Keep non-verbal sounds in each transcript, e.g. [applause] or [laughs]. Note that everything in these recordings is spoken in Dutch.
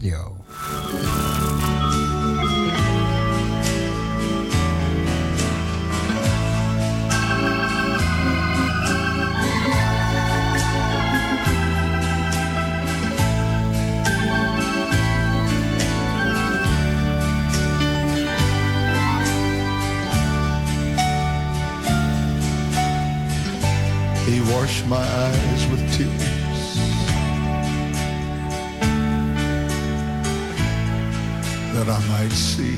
Radio. He washed my eyes with tears that I might see.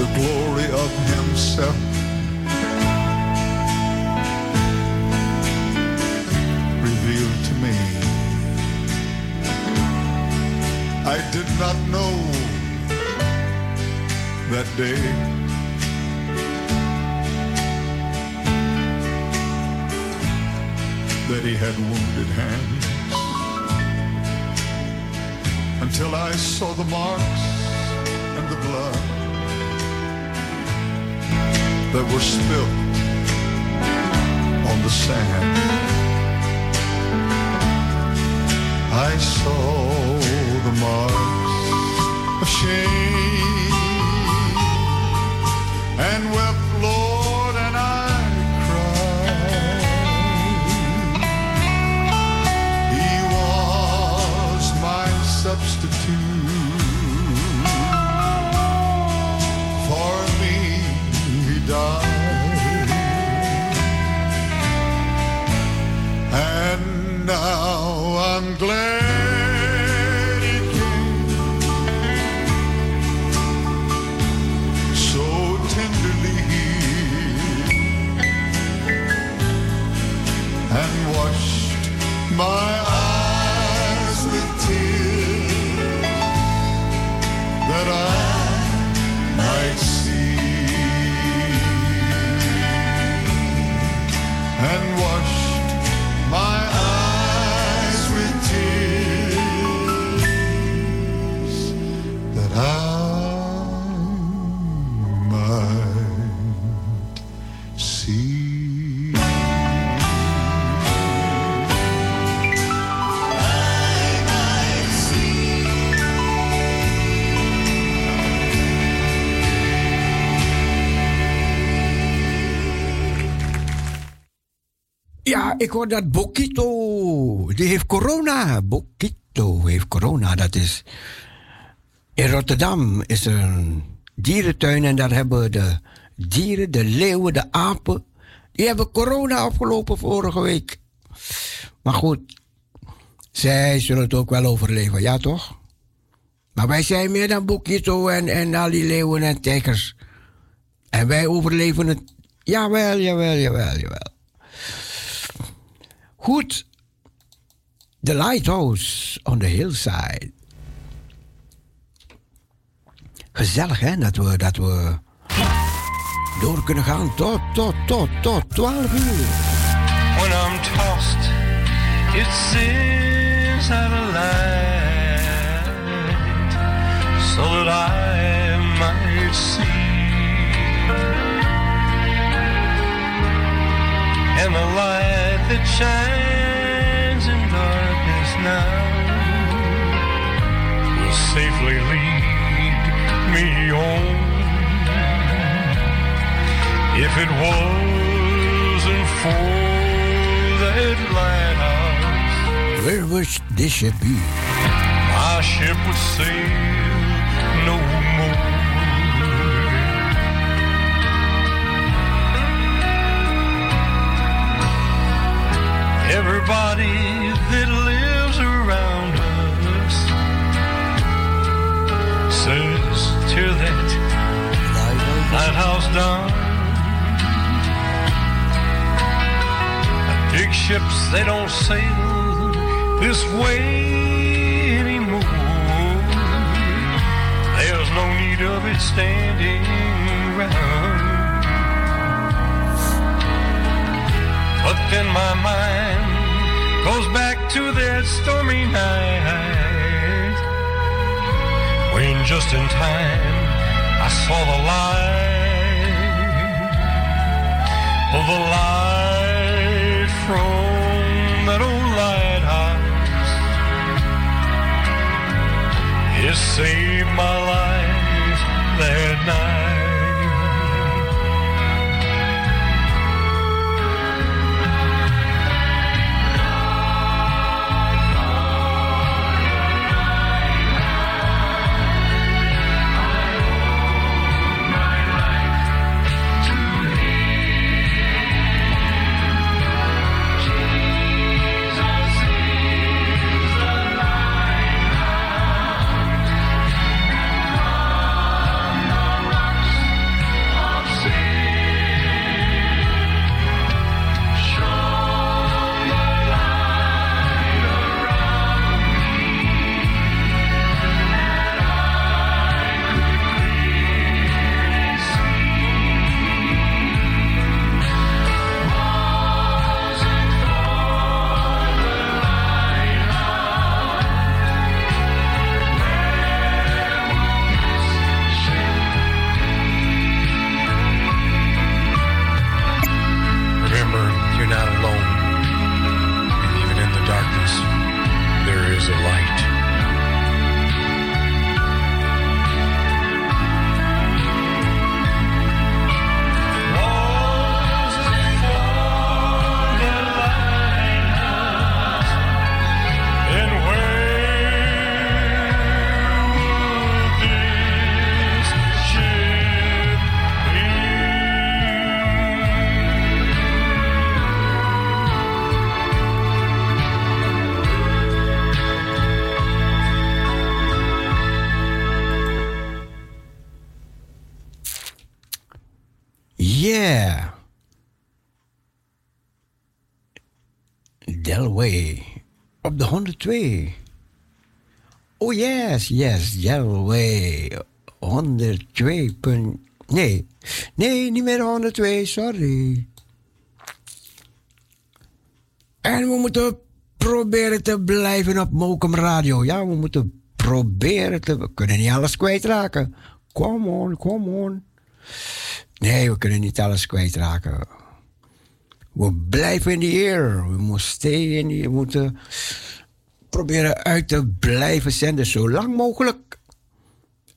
The glory of himself. Revealed to me. I did not know that day. that he had wounded hands until I saw the marks and the blood that were spilled on the sand. I saw the marks of shame and wept glad. ik hoor dat Bokito, die heeft corona. Bokito heeft corona. Dat is. In Rotterdam is er een dierentuin en daar hebben de dieren, de leeuwen, de apen. Die hebben corona afgelopen vorige week. Maar goed, zij zullen het ook wel overleven, ja toch? Maar wij zijn meer dan Bokito en, en al die leeuwen en tijgers. En wij overleven het. Jawel, jawel, jawel, jawel. Goed. The Lighthouse on the Hillside. Gezellig, hè? Dat we, dat we door kunnen gaan tot, tot, tot, tot 12 uur. When I'm tossed, it seems out of light, so that I might see. And the light that shines in darkness now will safely lead me on. If it wasn't for that lighthouse, where would this ship be? My ship would sail no more. Everybody that lives around us says, tear that lighthouse down. Big ships, they don't sail this way anymore. There's no need of it standing round. But then my mind goes back to that stormy night when just in time I saw the light of the light from that old lighthouse. It saved my life that night. Yes, yes, Yellowway. 102. Nee, nee, niet meer 102, sorry. En we moeten proberen te blijven op Mokum Radio. Ja, we moeten proberen te... We kunnen niet alles kwijtraken. Come on, come on. Nee, we kunnen niet alles kwijtraken. We blijven in die air. We moeten stay in die, we moeten proberen uit te blijven zenden zo lang mogelijk.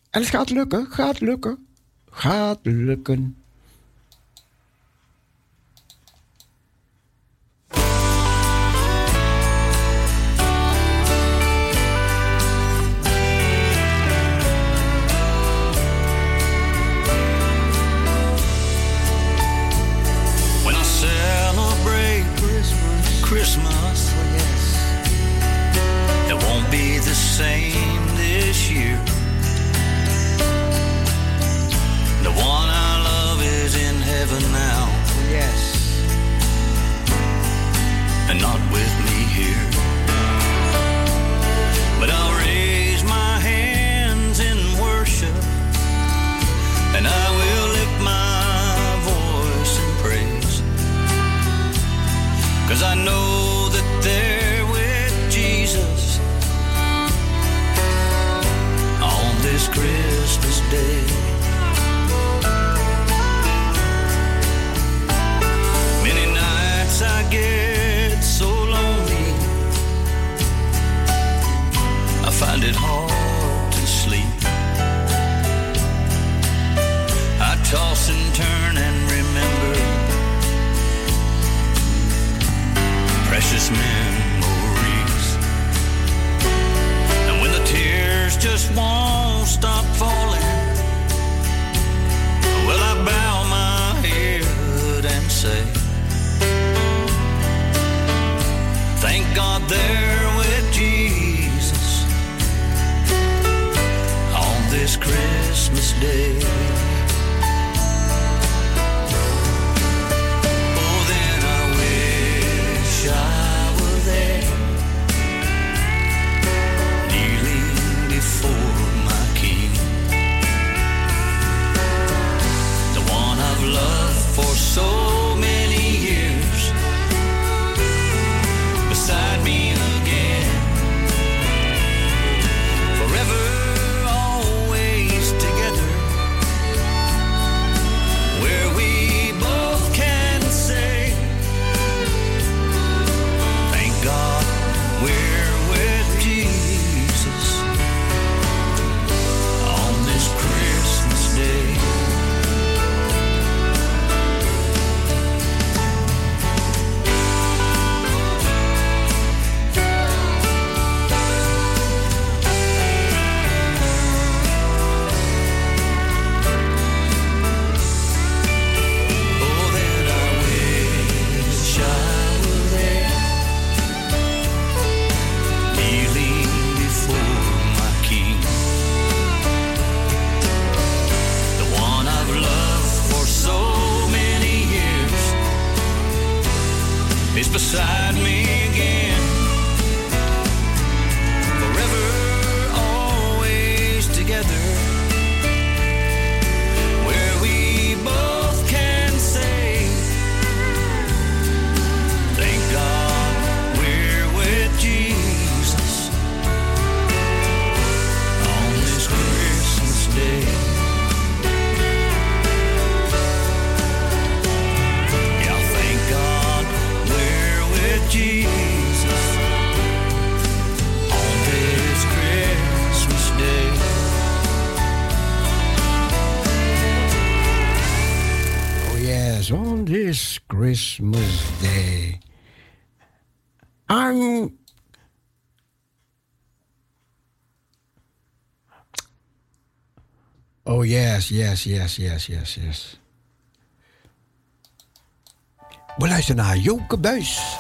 En het gaat lukken, gaat lukken, gaat lukken. Christmas Day. I'm Oh yes, yes, yes, yes, yes, yes. We luisteren naar Joke Buis.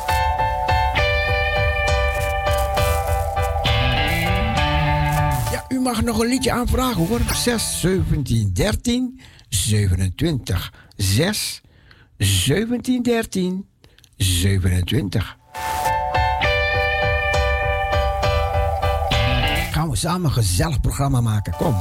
Ja, u mag nog een liedje aanvragen hoor. 6, 17, 13, 27, 6, 1713 27. Gaan we samen een gezellig programma maken. Kom.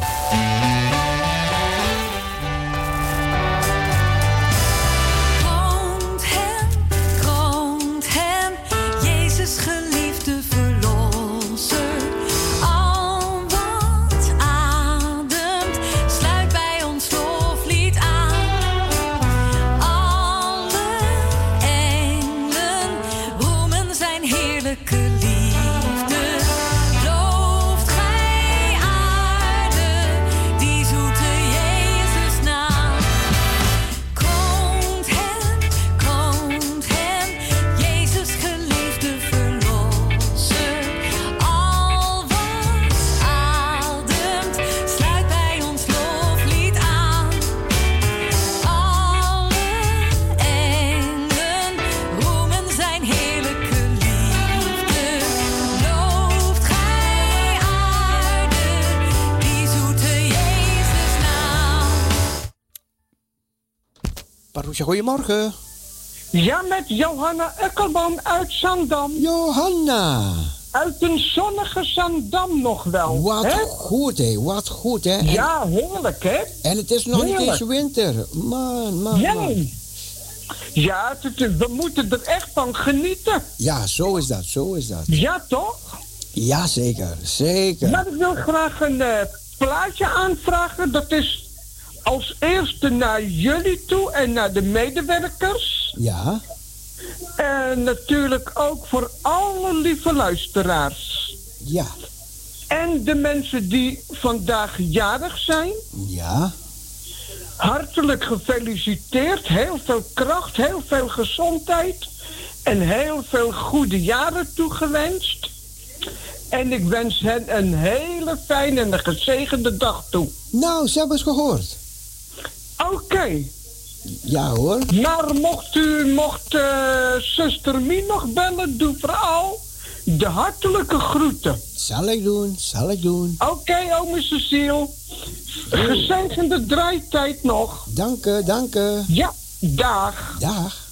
Goedemorgen. Ja, met Johanna Ukkelboom uit Zandam. Johanna. Uit een zonnige Zandam nog wel. Wat hè? goed, hè? Wat goed, hè? En, Ja, heerlijk, hè? en het is nog niet Heerlijk. eens winter. Man, man, Ja. man. Ja, we moeten er echt van genieten. Ja, zo is dat, zo is dat. Ja, toch? Ja, zeker, zeker. Maar ik wil graag een eh, plaatje aanvragen. Dat is als eerste naar jullie toe en naar de medewerkers. Ja, En natuurlijk ook voor alle lieve luisteraars. ja, En de mensen die vandaag jarig zijn. ja. Hartelijk gefeliciteerd. Heel veel kracht, heel veel gezondheid. En heel veel goede jaren toegewenst. En ik wens hen een hele fijne en gezegende dag toe. Nou, ze hebben het gehoord. Oké, Ja hoor. maar mocht u, mocht eh, zuster Mie nog bellen, doe vooral de hartelijke groeten. Zal ik doen, zal ik doen. Oké, ome Cecile. Gezegende draaitijd nog. Dank je, dank je. Ja, dag. Dag.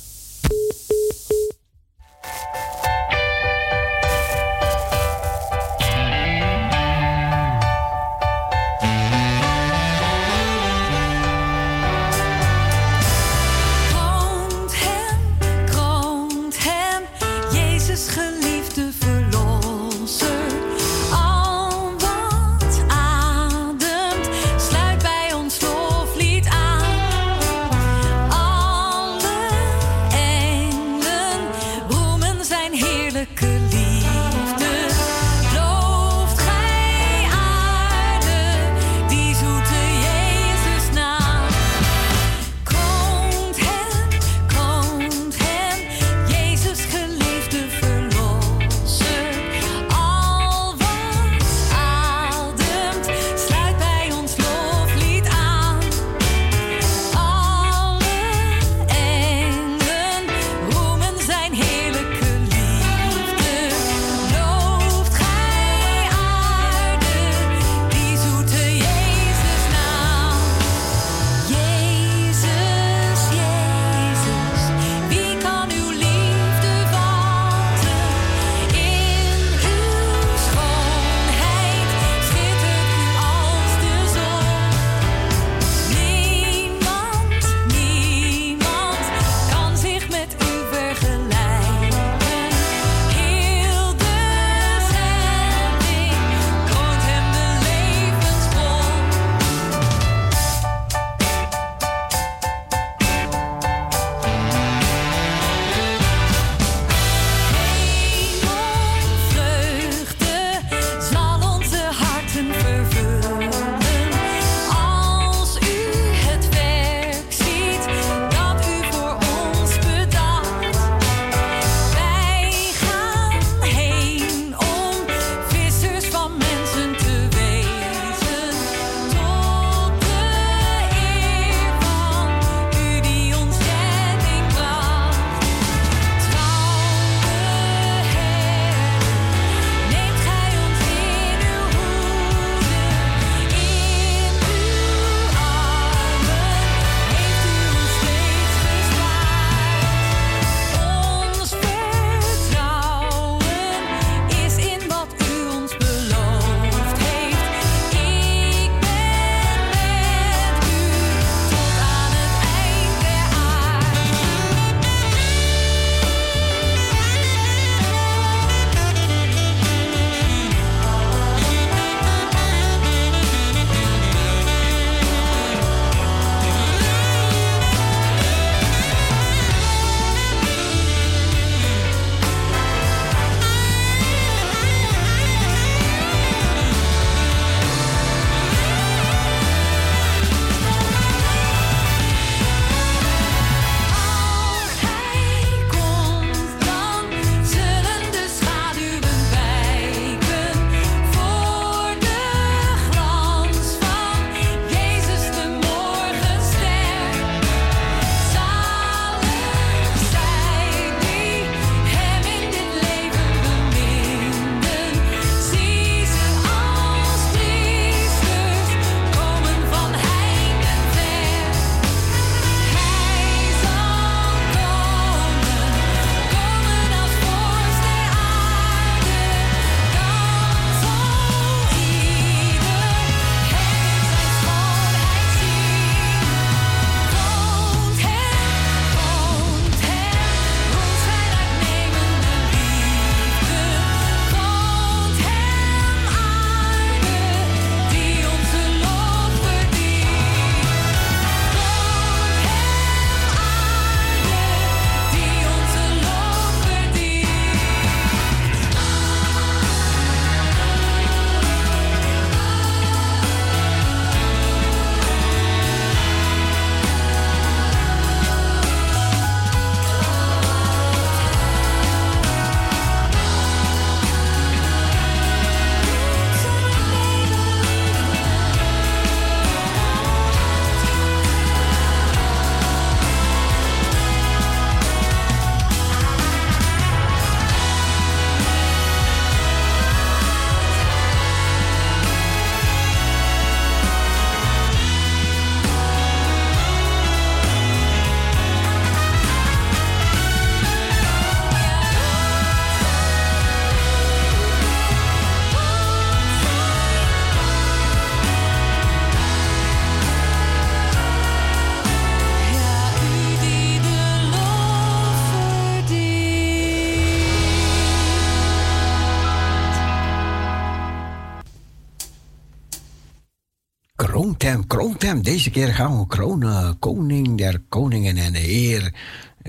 Deze keer gaan we kronen. Koning der koningen en Heer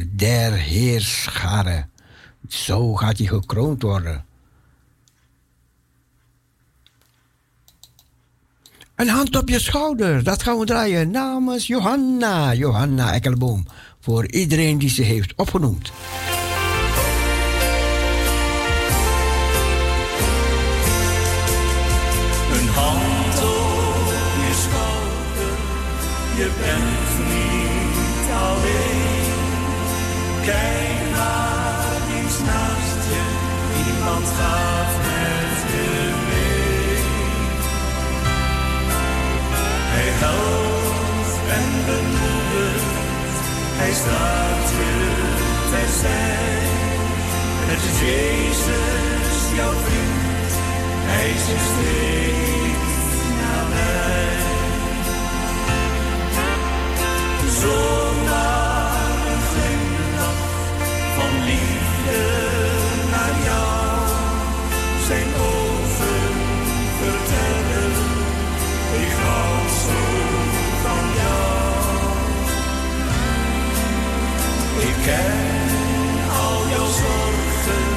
der heerscharen. Zo gaat hij gekroond worden. Een hand op je schouder, dat gaan we draaien namens Johanna, Johanna Ekkelboom. Voor iedereen die ze heeft opgenoemd. Je bent niet alleen. Kijk naar iets naast je, iemand gaat met je mee. Hij helpt en bemoedigt, hij staat je terzij. Het is Jezus, jouw vriend, hij is je Zomaar een glimlach van liefde naar jou. Zijn ogen vertellen, ik hou zo van jou. Ik ken al jouw zorgen,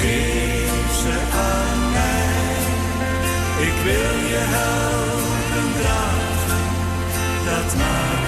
geef ze aan mij. Ik wil je helpen dragen, dat maakt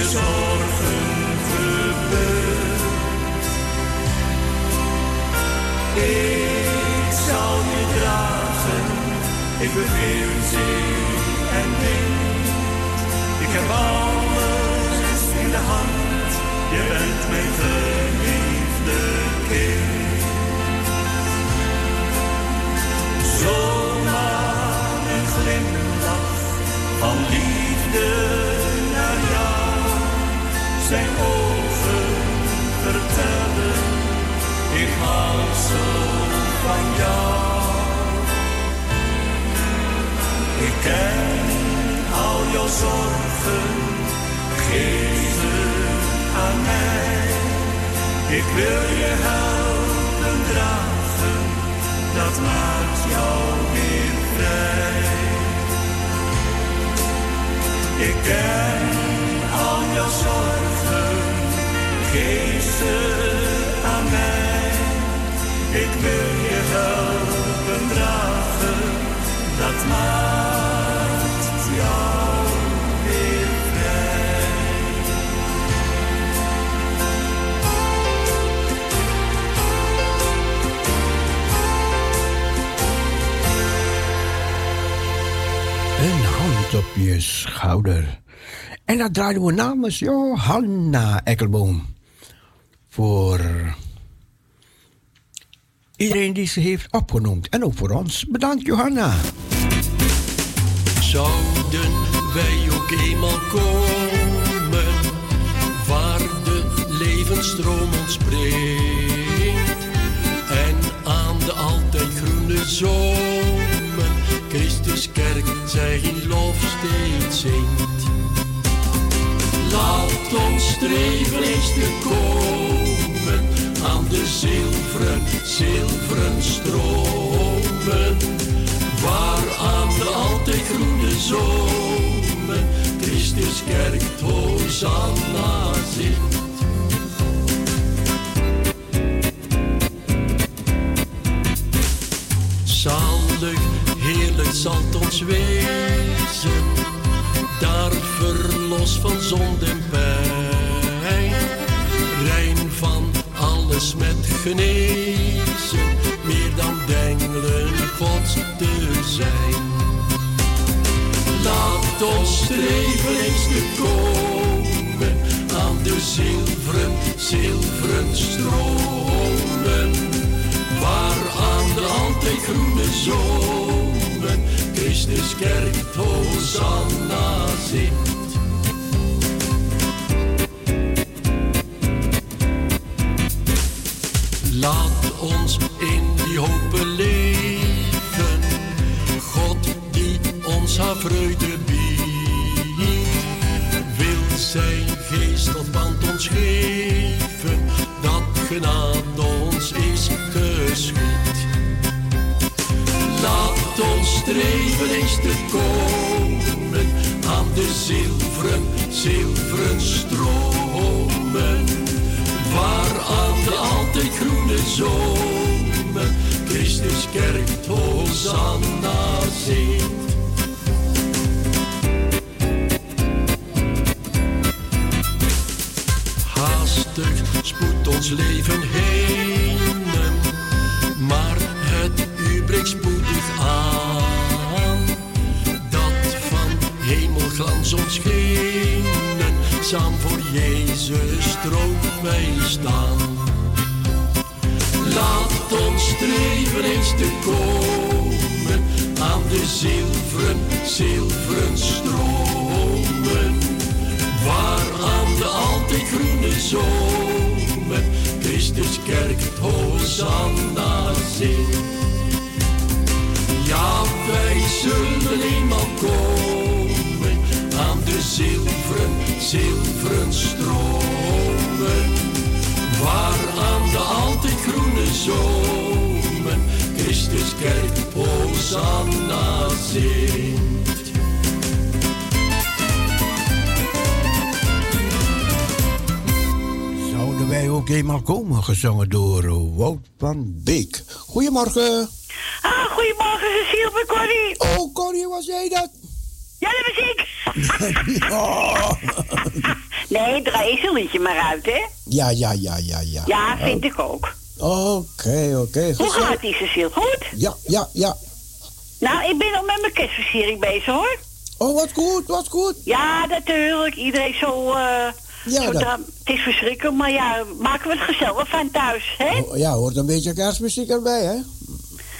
je zorgen bukken. Ik zal je dragen, ik beveel zee en wind. Ik heb alles in de hand, je bent mijn geliefde kind. Zomaar een glimlach van liefde Zijn ogen vertellen, ik hou zo van jou. Ik ken al jouw zorgen, geef ze aan mij. Ik wil je helpen dragen, dat maakt jou weer vrij. Ik ken al jouw zorgen, geef ze aan mij. Ik wil je helpen dragen, dat maakt jou weer vrij. Een hand op je schouder. En dat draaien we namens Johanna Ekkelboom. Voor iedereen die ze heeft opgenoemd. En ook voor ons. Bedankt Johanna. Zouden wij ook eenmaal komen waar de levensstroom ons brengt en aan de altijd groene zomen Christus kerk zijn lof steeds zingt. Laat ons streven eens te komen aan de zilveren, zilveren stromen waar aan de altijd groene zomen Christus kerk Hosanna zingt. Zalig, heerlijk zal het ons wezen, daar verlos van zonde en pijn, rein van alles met genezen, meer dan engelen Gods te zijn. Laat ons streven eens te komen aan de zilveren, zilveren stromen, waar aan de altijd groene zomen Christus kerkt, Hosanna zingt. Laat ons in die hoop leven, God die ons haar vreugde biedt, wil zijn geest tot band ons geven, dat genade ons is geschied. Ons streven eens te komen aan de zilveren, zilveren stromen. Waar aan de altijd groene zomer Christus kerkt Hosanna zingt. Haastig spoedt ons leven heen, ons schenen, saam voor Jezus troon wij staan. Laat ons streven eens te komen aan de zilveren, zilveren stromen. Waar aan de altijd groene zomer Christus kerkt Hosanna zingt. Ja, wij zullen eenmaal komen de zilveren, zilveren stromen. Waar aan de altijd groene zomer Christus kerkt Hosanna zingt. Zouden wij ook eenmaal komen, gezongen door Wout van Beek. Goedemorgen. Ah, goedemorgen Cecile Corrie. Oh, Corrie, was jij dat? [laughs] Ja, dat was ik. Oh. Nee, draai eens een liedje maar uit, hè? Ja, ja, ja, ja, ja. Ja, vind ik ook. Oké, oké. Hoe gezellig. gaat die Cecile? Goed? Ja, ja, ja. Nou, ik ben al met mijn kerstversiering bezig, hoor. Oh, wat goed, wat goed. Ja, natuurlijk. Iedereen zo... eh Ja, zo dat- Het is verschrikkelijk, maar ja, maken we het gezellig van thuis, hè? Oh, ja, hoort een beetje kerstmuziek erbij, hè?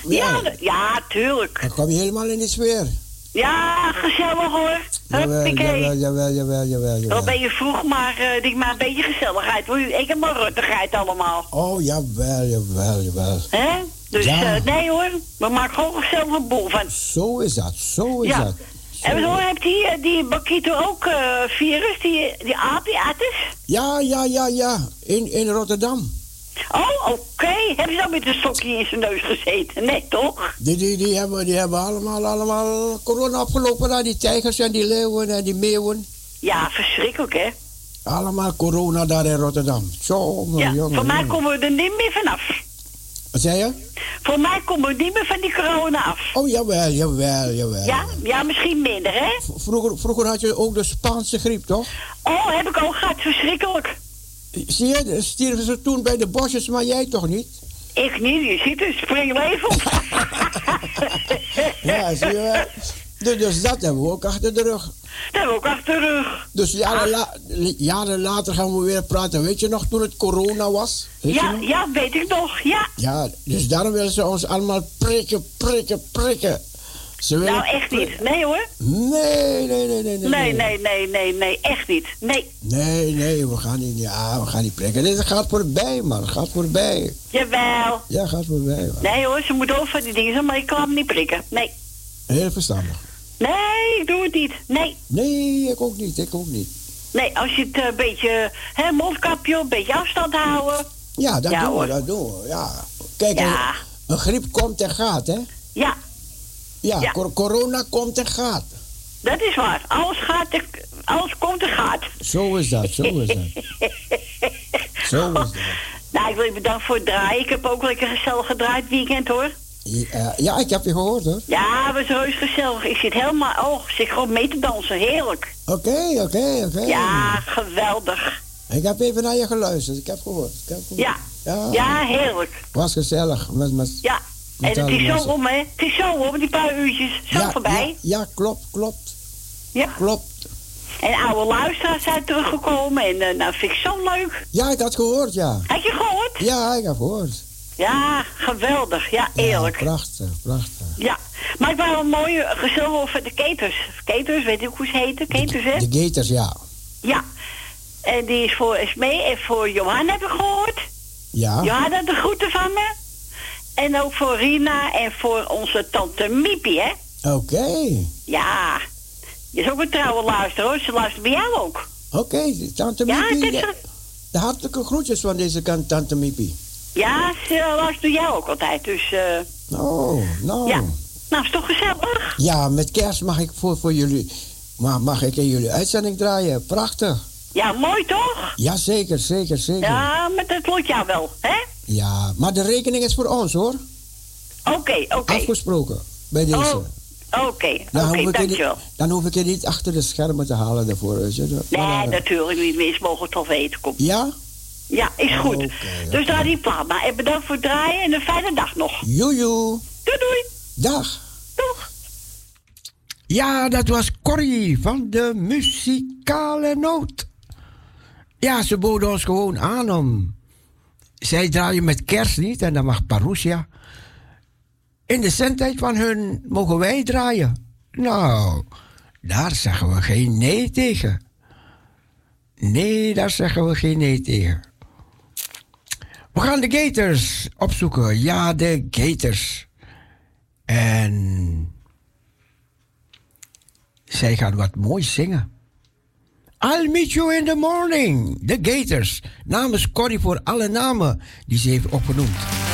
Ja, d- ja, tuurlijk. Dan kom je helemaal in die sfeer. Ja, gezellig hoor. Jawel, Huppakee. jawel, jawel, jawel, jawel, Wel ben je vroeg, maar denk maar een beetje gezelligheid. hoor. Ik heb maar ruttigheid allemaal. Oh, jawel, jawel, jawel. Hè? Dus Ja. eh, nee hoor, we maken gewoon gezellig een boel van. Zo is dat, zo is Ja. dat. En hoor, hebt die, eh, die Bakito ook eh, virus, die, die aap, die attes? Ja, ja, ja, ja. In, in Rotterdam. Oh, oké. Hebben ze dan met een stokje in zijn neus gezeten? Nee, toch? Die, die, die, hebben, die hebben allemaal, allemaal corona opgelopen. daar, Die tijgers en die leeuwen en die meeuwen. Ja, verschrikkelijk, hè? Allemaal corona daar in Rotterdam. Ja, jongen, voor mij jongen. komen we er niet meer vanaf. Wat zei je? Voor mij komen we niet meer van die corona af. Oh, jawel, jawel, jawel. Ja, ja, misschien minder, hè? V- Vroeger, vroeger had je ook de Spaanse griep, toch? Oh, heb ik ook gehad, verschrikkelijk. Zie je, stierven ze toen bij de bosjes, maar jij toch niet? Ik niet, je ziet het, springlevend. Ja, zie je wel. Dus, dus dat hebben we ook achter de rug. Dat hebben we ook achter de rug. Dus jaren, la- jaren later gaan we weer praten. Weet je nog toen het corona was? Weet Ja, ja, weet ik nog, ja. Ja, dus daarom willen ze ons allemaal prikken, prikken, prikken. Willen Nou, echt niet. Nee hoor. Nee, nee, nee, nee. Nee, nee, nee, nee, nee, echt niet. Nee. Nee, nee, we gaan niet, ja, we gaan niet prikken. Dit gaat voorbij, man. Gaat voorbij. Jawel. Ja, gaat voorbij, man. Nee hoor, ze moeten van die dingen maar ik kan hem niet prikken. Nee. Heel verstandig. Nee, ik doe het niet. Nee. Nee, ik ook niet, ik ook niet. Nee, als je het eh, een beetje, hè, mondkapje, op, een beetje afstand houden. Ja, dat Ja, doen we, dat doen we, ja. Kijk, Ja. een, een griep komt en gaat, hè? Ja, Ja, Ja. cor- corona komt en gaat. dat is waar. Alles gaat, alles komt en gaat. Zo is dat, zo is dat. [laughs] Zo is dat. Nou, ik wil je bedanken voor het draaien. Ik heb ook lekker gezellig gedraaid weekend hoor. Ja, eh, ja, ik heb je gehoord, hoor. Ja, het was reus gezellig. Ik zit helemaal, oh, ik zit gewoon mee te dansen. Heerlijk. Oké, oké, oké. Ja, geweldig. Ik heb even naar je geluisterd, ik heb gehoord. Ik heb gehoord. Ja. Ja, Ja, heerlijk. was gezellig. Met, met, Ja. En het is zo om, hè. Het is zo om, die paar uurtjes. Zo ja, voorbij. Ja, ja, klopt, klopt, Ja. klopt. En oude luisteraars zijn teruggekomen. En eh, nou, vind ik zo leuk. Ja, ik had gehoord, ja. Had je gehoord? Ja, ik heb gehoord. Ja, geweldig. Ja, Ja, eerlijk. prachtig, prachtig. Ja, maar het waren wel mooie gezellig over de keters. Keters, weet ik hoe ze heten? Keters, hè? De Gators, ja. Ja. En die is voor Esmee en voor Johan heb ik gehoord. Ja. Johan had de groeten van me. En ook voor Rina en voor onze tante Miepie, hè? Oké. Ja. Die is ook een trouwe luisteraar, hoor. Ze luistert bij jou ook. Oké, tante Ja, Miepie. de, de hartelijke groetjes van deze kant, tante Miepie. Ja, ze luistert bij jou ook altijd. Dus, eh Oh, nou. ja. Nou, is toch gezellig? Ja, met kerst mag ik voor, voor jullie... Maar mag ik in jullie uitzending draaien? Prachtig. Ja, mooi toch? Ja, zeker, zeker, zeker. Ja. Ja, maar dat lukt jou wel, hè? maar de rekening is voor ons, hoor. Oké, oké. Afgesproken. Bij deze. Oh, Oké, Dan oké, niet- dankjewel. Dan hoef ik je niet achter de schermen te halen daarvoor. weet je. Nee, Maar, natuurlijk niet. Mensen mogen het toch weten. Kom. Ja? Ja, is goed. Dus draai die plaat maar. En bedankt voor het draaien en een fijne dag nog. Joejoe. Doei, doei. Dag. Doeg. Ja, dat was Corrie van de muzikale noot. Ja, ze boden ons gewoon aan om. Zij draaien met kerst niet en dan mag Parousia. In de zendtijd van hun mogen wij draaien. Nou, daar zeggen we geen nee tegen. Nee, daar zeggen we geen nee tegen. We gaan de Gators opzoeken. Ja, de Gators. En zij gaan wat moois zingen. I'll meet you in the morning. De Gators. Namens Corrie voor alle namen die ze heeft opgenoemd.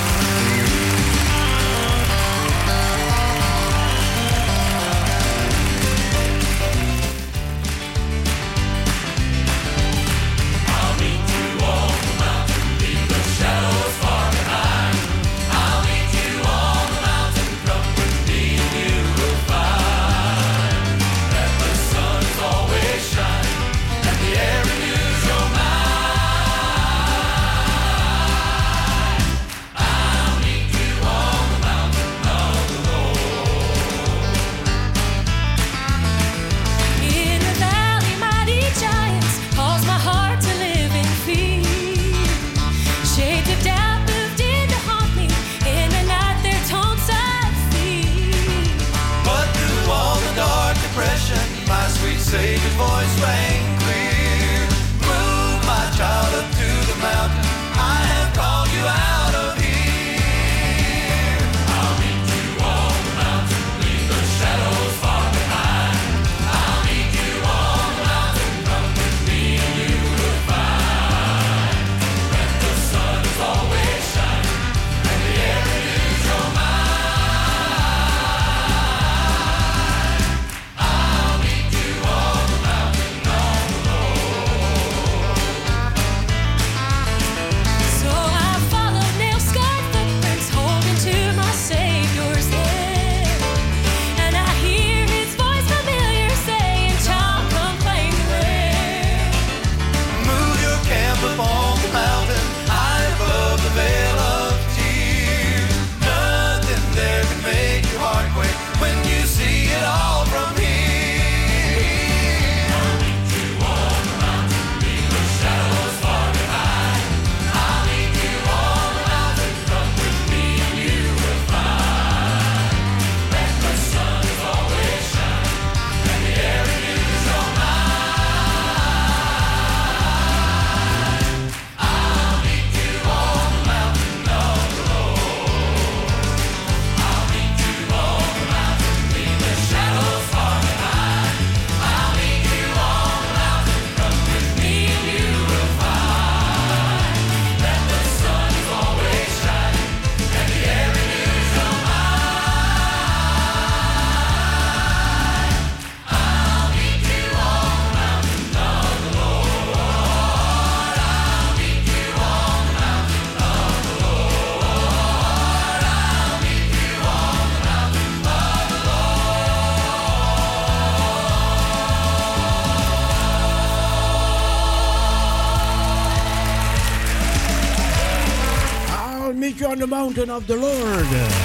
The mountain of the Lord.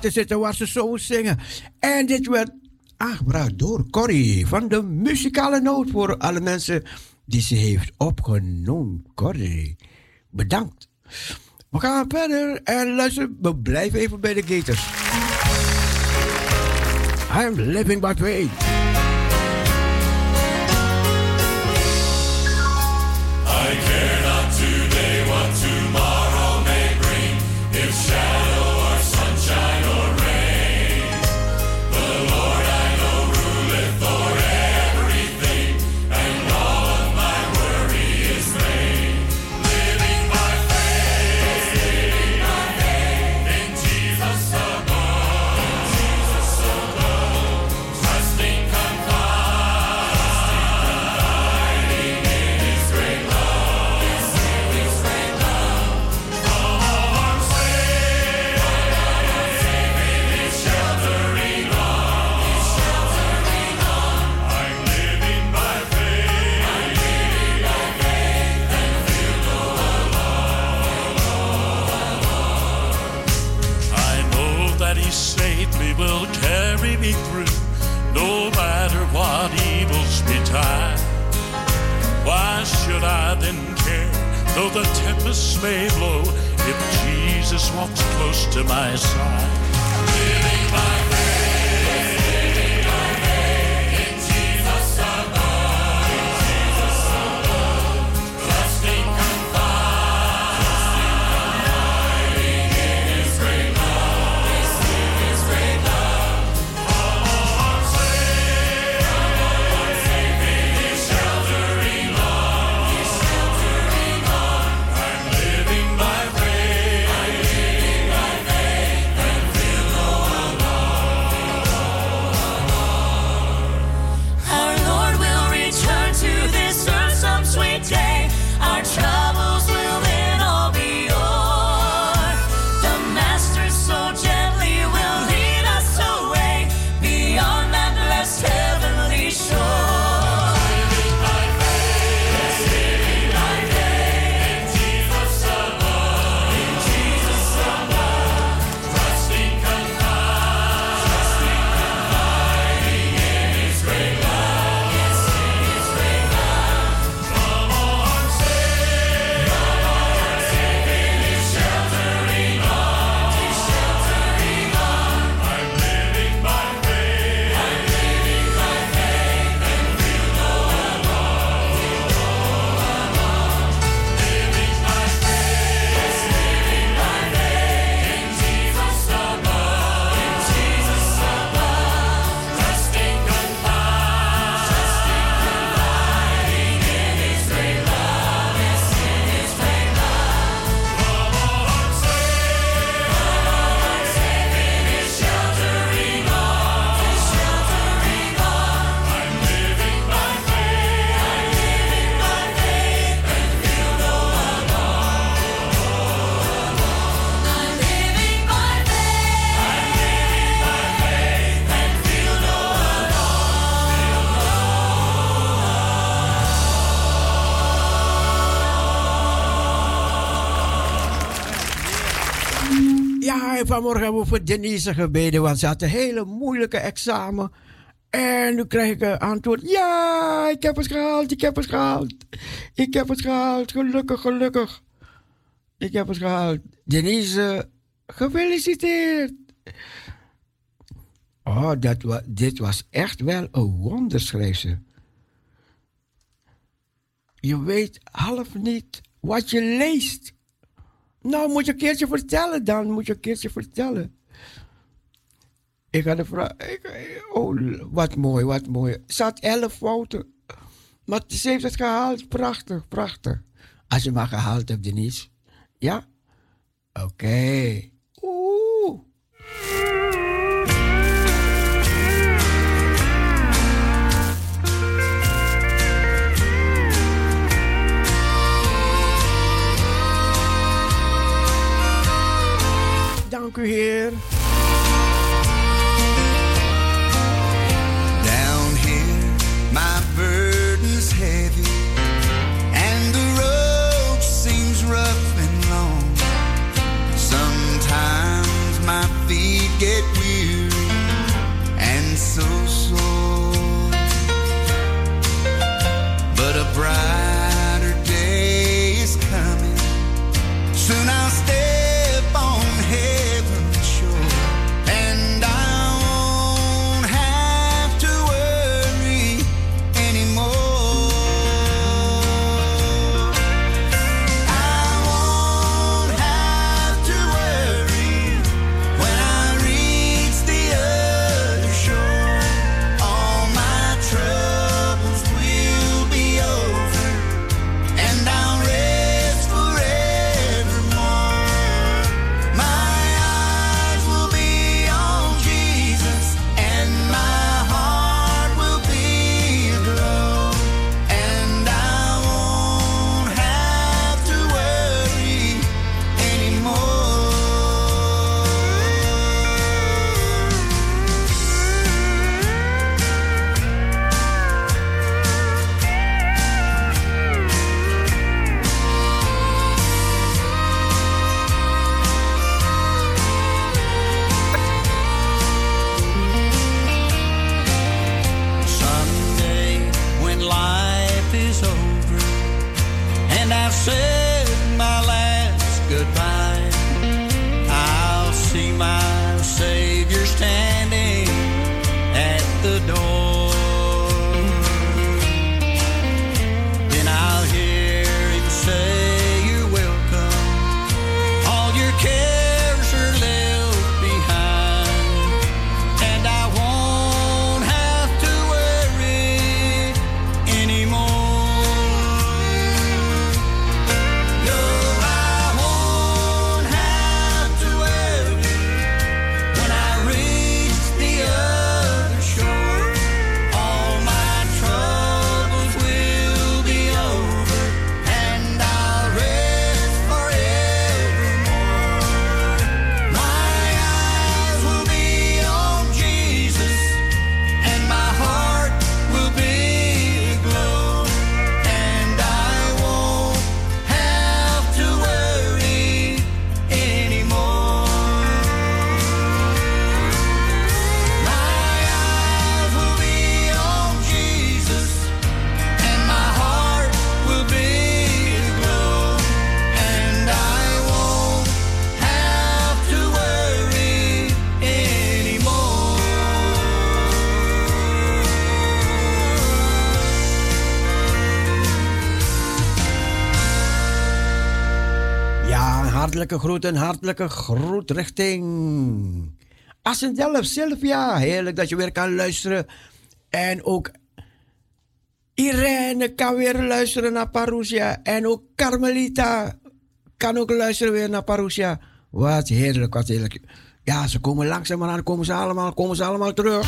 te zitten waar ze zo zingen. En dit werd aangebracht door Corrie van de muzikale noot voor alle mensen die ze heeft opgenomen. Corrie, bedankt. We gaan verder en luister. We blijven even bij de Gators. I'm living by faith. vanmorgen hebben we voor Denise gebeden, want ze had een hele moeilijke examen. En nu krijg ik een antwoord. Ja, ik heb het gehaald, ik heb het gehaald. Ik heb het gehaald, gelukkig, gelukkig. Ik heb het gehaald. Denise, gefeliciteerd. Oh, dat dit was echt wel een wonder, schreef ze. Je weet half niet wat je leest. Nou, moet je een keertje vertellen dan. Moet je een keertje vertellen. Ik ga de vraag. Ik, oh, wat mooi, wat mooi. Ze had elf fouten. Maar ze heeft het gehaald. Prachtig, prachtig. Als je maar gehaald hebt, Denise. Ja? Oké. Oeh. Hartelijke groet en hartelijke groet richting Assendelf, Sylvia. Heerlijk dat je weer kan luisteren. En ook Irene kan weer luisteren naar Parousia. En ook Carmelita kan ook luisteren weer naar Parousia. Wat heerlijk, wat heerlijk. Ja, ze komen langzaamaan, komen ze allemaal, komen ze allemaal terug.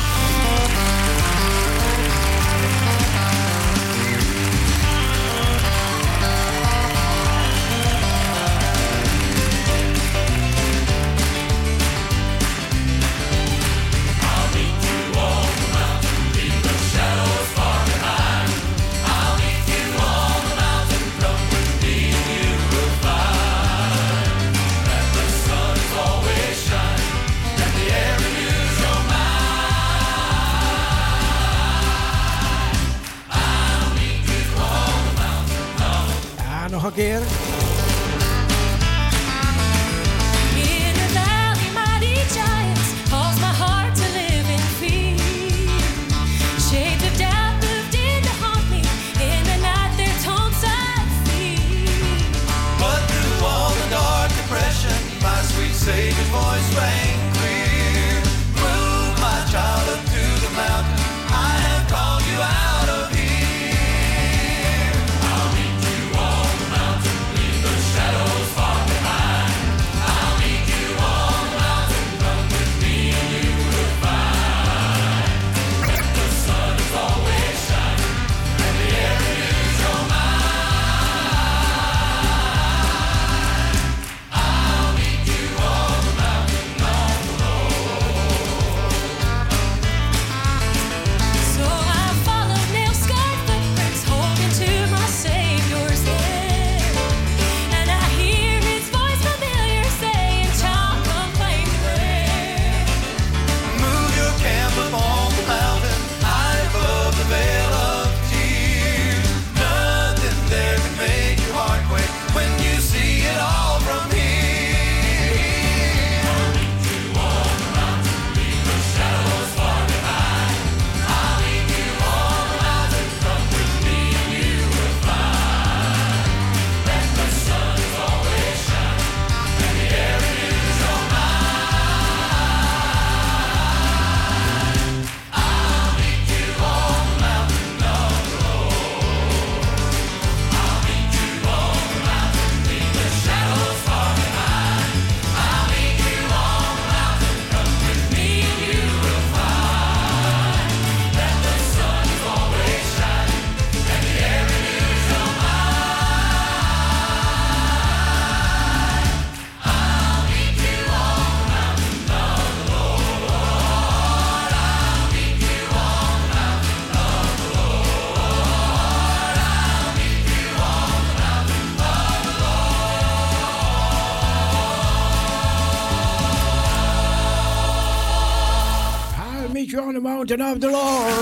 mountain of the Lord.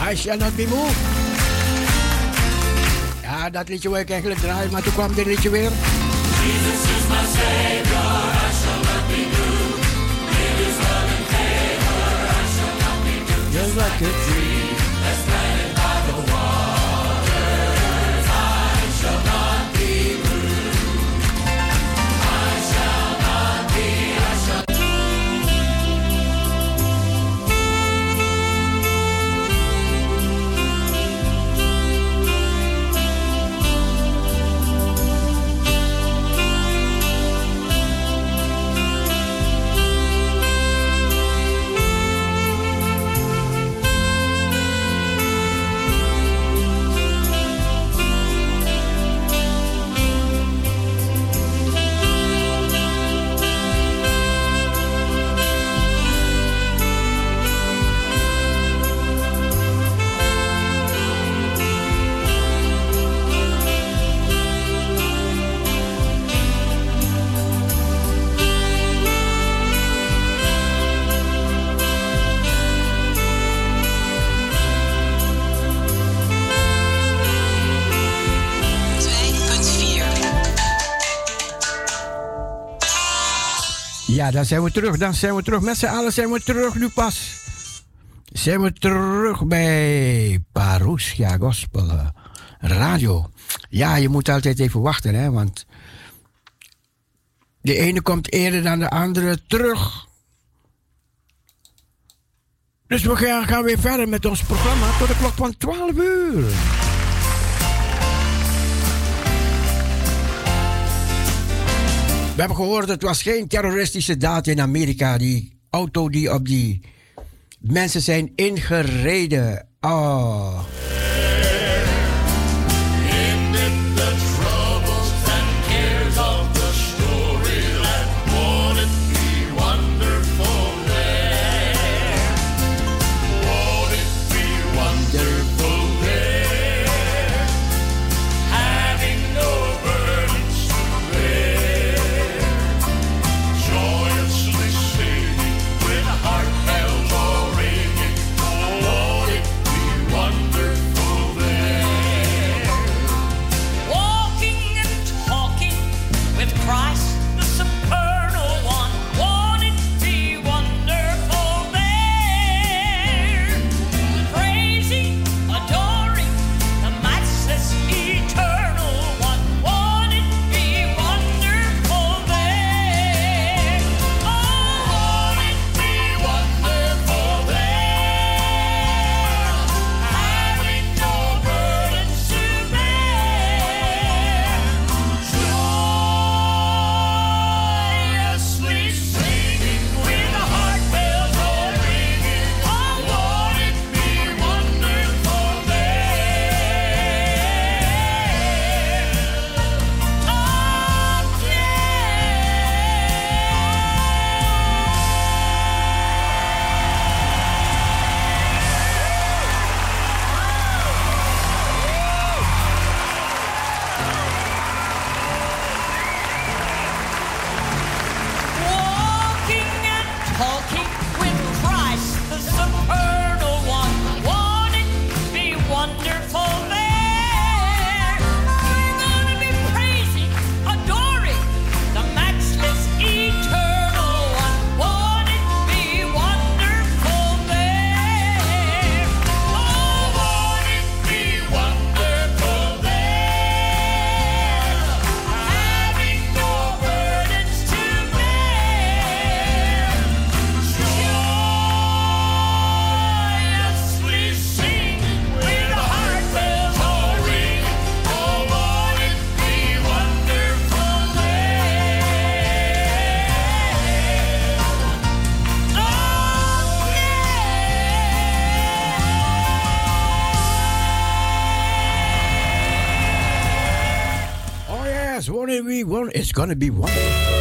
I shall not be moved. Ja, dat liedje wil ik eigenlijk draaien, maar toen kwam dit liedje weer. Jesus is my savior, I not I. Just like a dream. Dan zijn we terug. Dan zijn we terug. Met z'n allen zijn we terug nu pas. Zijn we terug bij Parousia Gospel eh, Radio. Ja, je moet altijd even wachten, hè, want de ene komt eerder dan de andere terug. Dus we gaan weer verder met ons programma tot de klok van 12 uur. Hebben gehoord, het was geen terroristische daad in Amerika. Die auto die op die mensen zijn ingereden. Oh. It's going to be wonderful.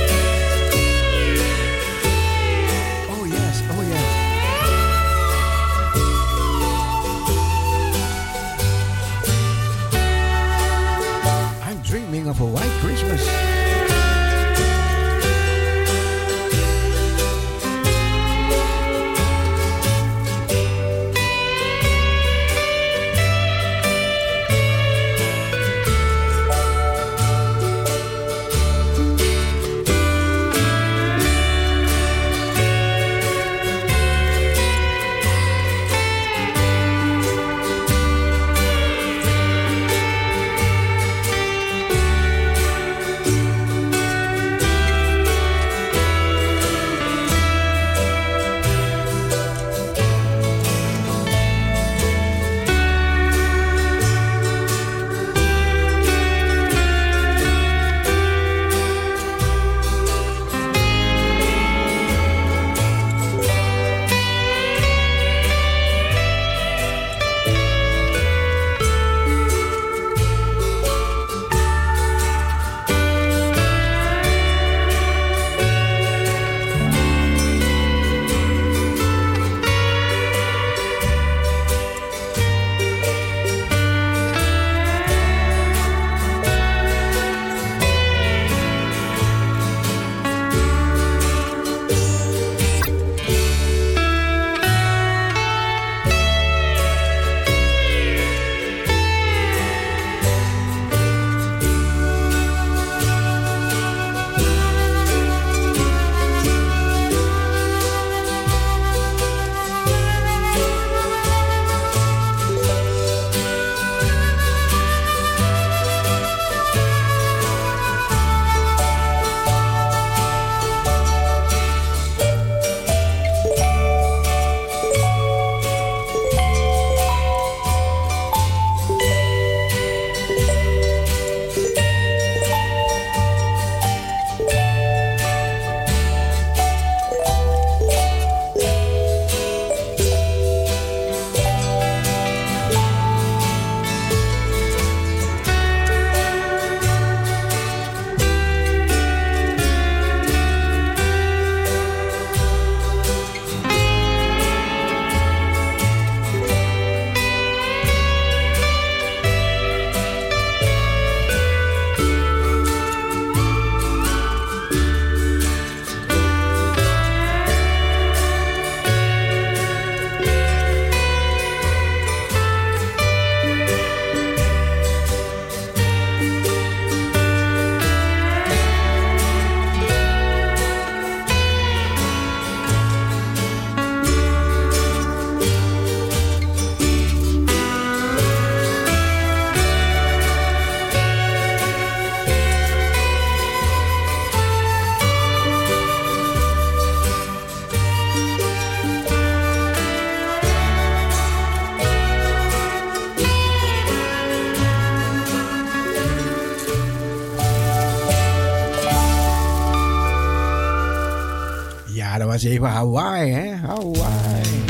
Hawaii, hè? Hawaii.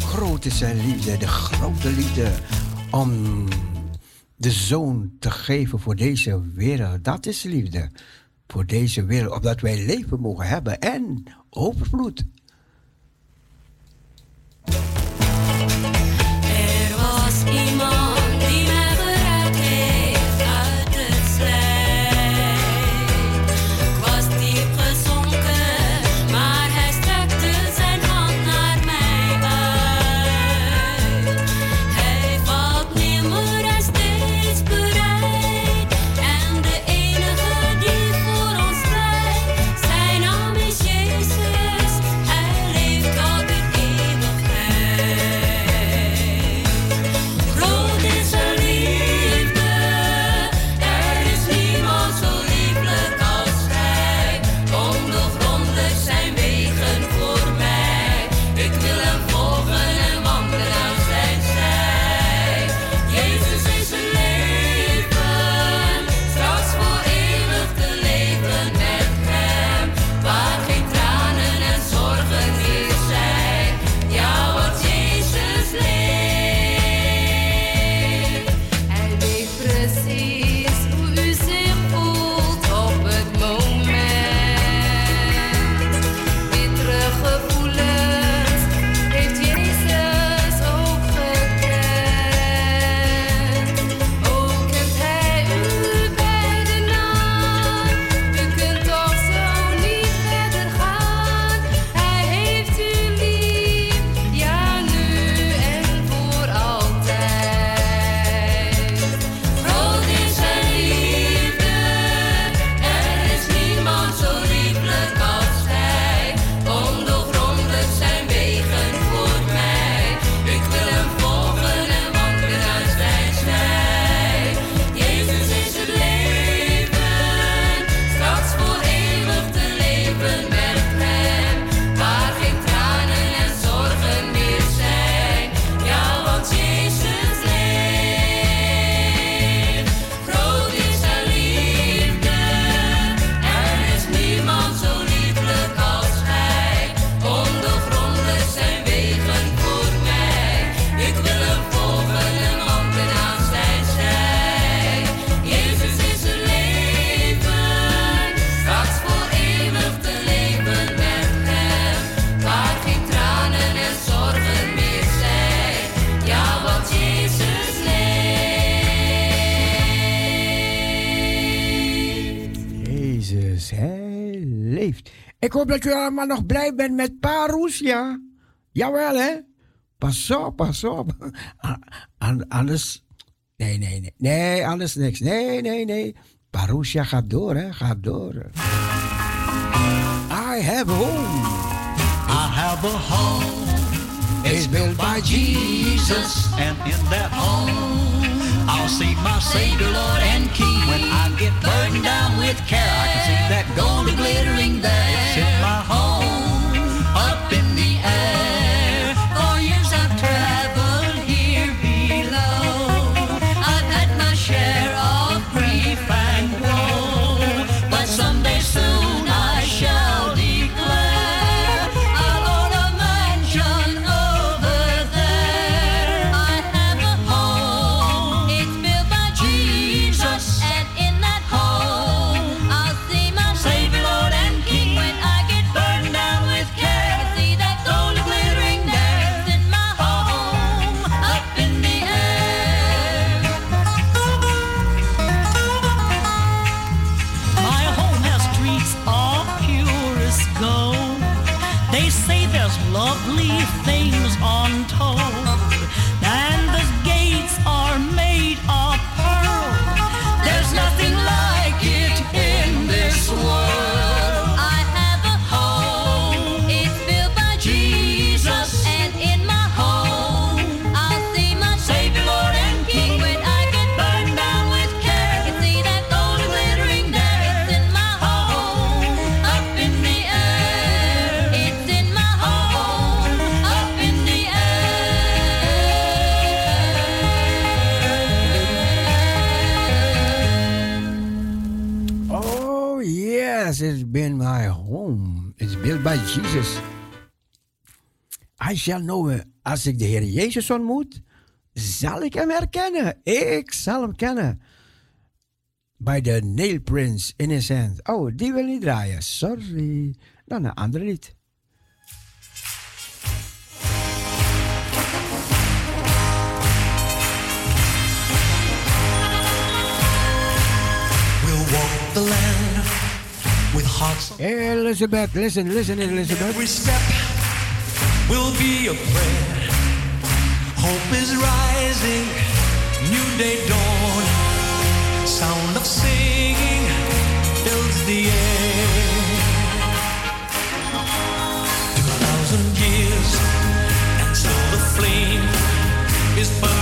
Groot is zijn liefde, de grote liefde om de zoon te geven voor deze wereld. Dat is liefde. Voor deze wereld, opdat wij leven mogen hebben en overvloed. hoop dat u allemaal nog blij bent met Parus. Jawel, hè? Pas op, pas op. Alles. Nee, nee, nee. Nee, alles niks. Nee, nee, nee. Parousia gaat door, hè? Gaat door. I have a home. I have a home. It's built by Jesus. And in that home. I'll see my Savior, Lord, and King when I get burned down with care. I can see that golden glittering there. It's in my home. By Jesus. I shall know him. Als ik de Heer Jezus ontmoet, zal ik hem herkennen. Ik zal hem kennen. By the nail prints in his hand. Oh, die wil niet draaien. Sorry. Dan een ander lied. We'll walk the land with hearts. Elizabeth, listen, listen, Elizabeth. Every step will be a prayer. Hope is rising, new day dawn. Sound of singing fills the air. Two thousand years, and still the flame is burning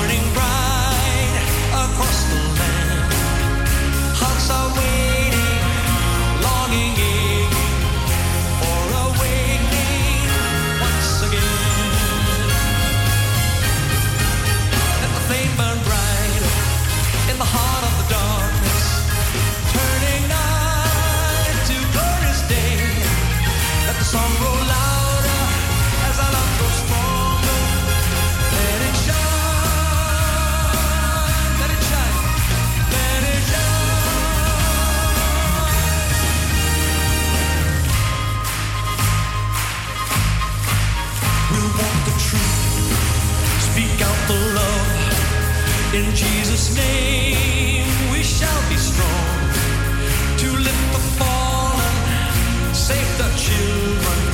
In Jesus' name, we shall be strong to lift the fallen, save the children,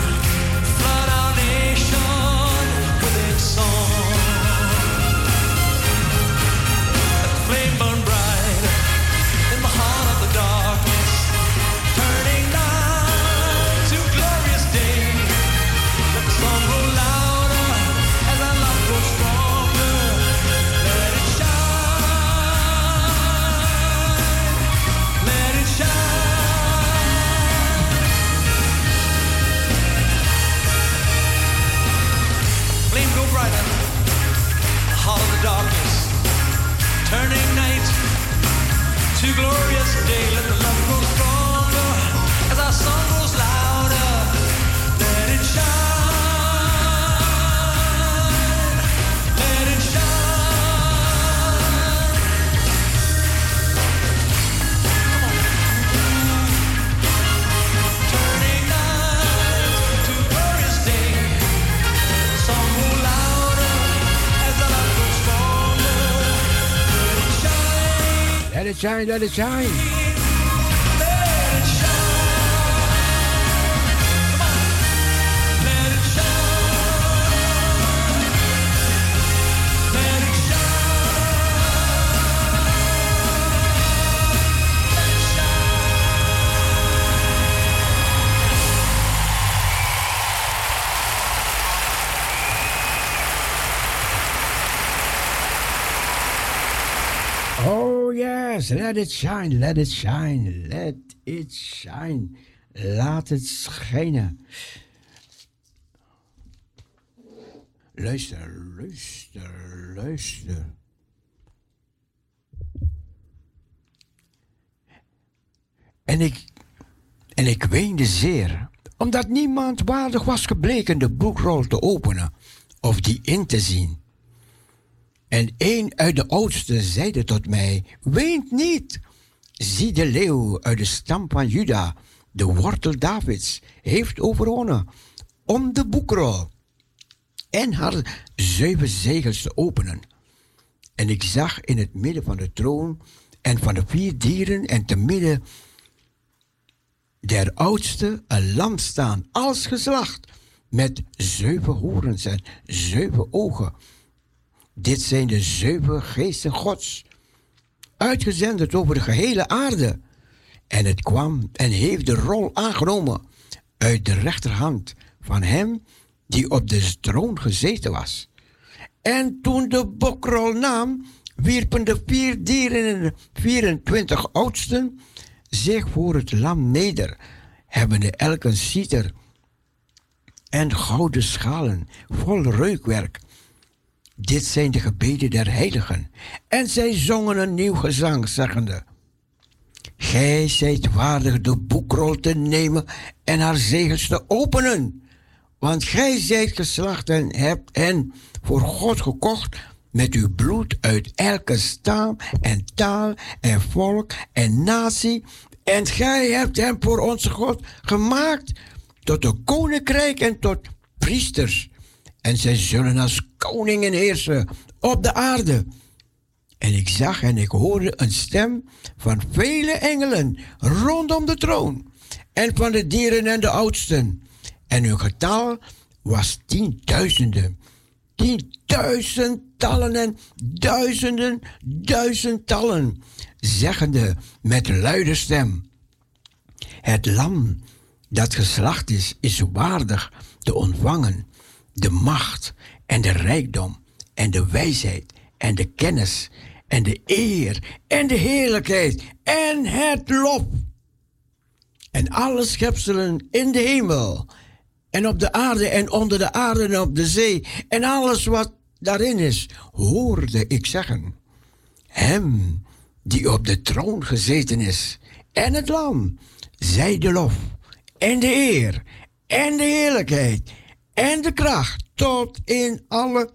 it shine. Let it shine, let it shine, let it shine, let it shine. Laat het schijnen. Luister, luister, luister. En ik, en ik weende zeer, omdat niemand waardig was gebleken de boekrol te openen of die in te zien. En een uit de oudsten zeide tot mij: Weent niet. Zie de leeuw uit de stam van Juda, de wortel Davids, heeft overwonnen om de boekrol en haar zeven zegels te openen. En ik zag in het midden van de troon en van de vier dieren en te midden der oudste een lam staan als geslacht met zeven horens en zeven ogen. Dit zijn de zeven geesten Gods, uitgezenderd over de gehele aarde. En het kwam en heeft de rol aangenomen uit de rechterhand van hem die op de troon gezeten was. En toen de bokrol nam, wierpen de vier dieren en 24 oudsten zich voor het lam neder, hebbende elk een citer en gouden schalen vol reukwerk. Dit zijn de gebeden der heiligen. En zij zongen een nieuw gezang, zeggende: Gij zijt waardig de boekrol te nemen en haar zegels te openen. Want gij zijt geslacht en hebt hen voor God gekocht met uw bloed uit elke stam en taal en volk en natie. En gij hebt hem voor onze God gemaakt tot een koninkrijk en tot priesters. En zij zullen als koningen heersen op de aarde. En ik zag en ik hoorde een stem van vele engelen rondom de troon. En van de dieren en de oudsten. En hun getal was tienduizenden. Tienduizendtallen en duizenden, duizendtallen. Zeggende met luide stem. Het lam dat geslacht is, is waardig te ontvangen de macht en de rijkdom en de wijsheid en de kennis en de eer en de heerlijkheid en het lof. En alle schepselen in de hemel en op de aarde en onder de aarde en op de zee en alles wat daarin is, hoorde ik zeggen. Hem die op de troon gezeten is en het lam, zij de lof en de eer en de heerlijkheid en de kracht tot in alle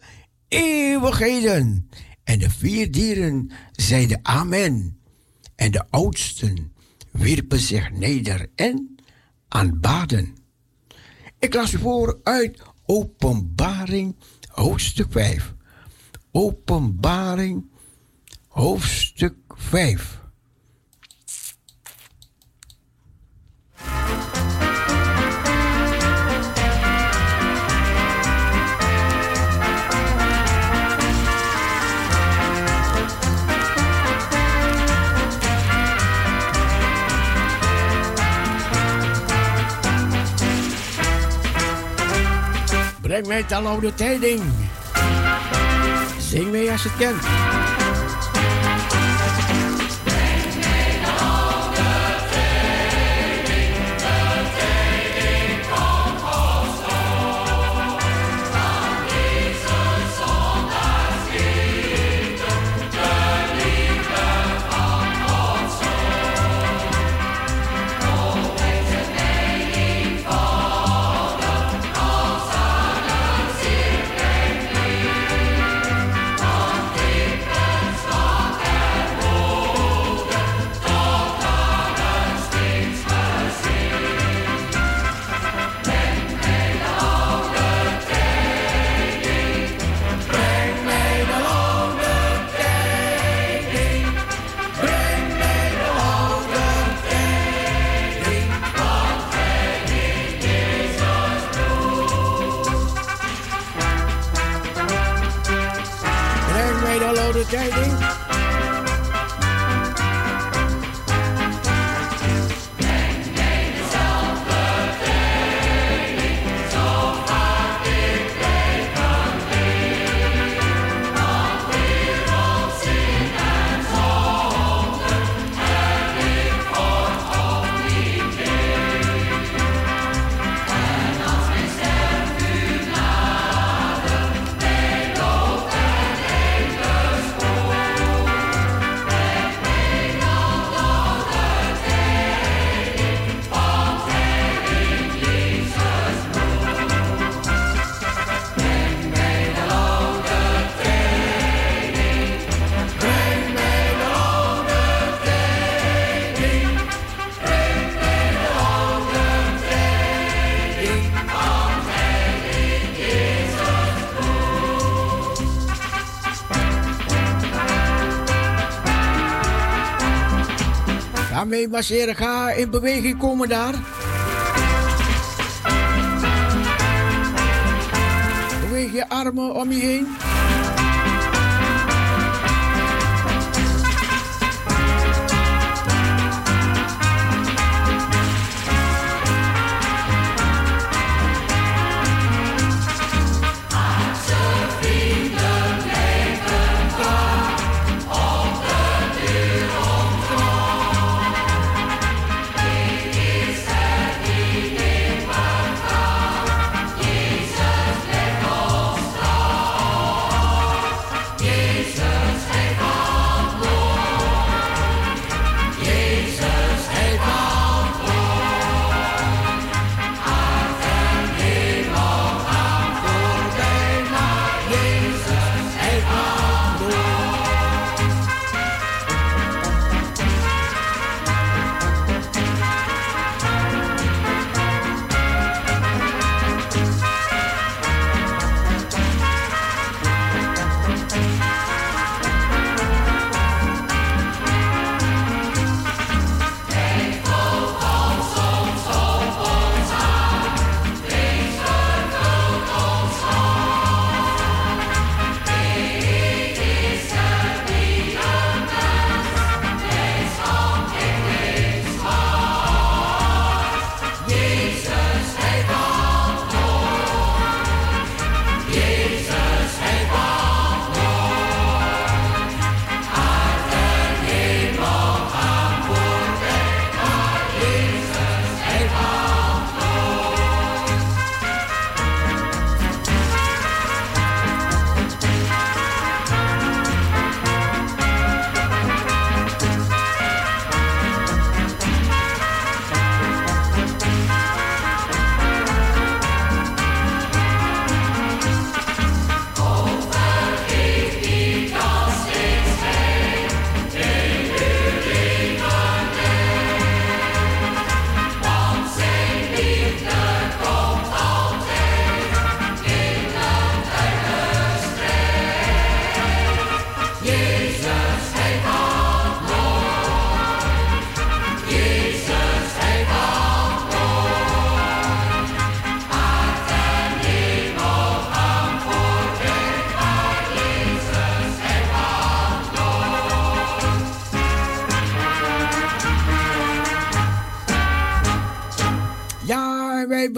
eeuwigheden. En de vier dieren zeiden amen. En de oudsten wierpen zich neder en aanbaden. Ik las u voor uit Openbaring hoofdstuk 5. Openbaring hoofdstuk 5. Breng mij tal oude tijding. Zing mee als je het kent. De masseren, ga in beweging komen daar. Beweeg je armen om je heen.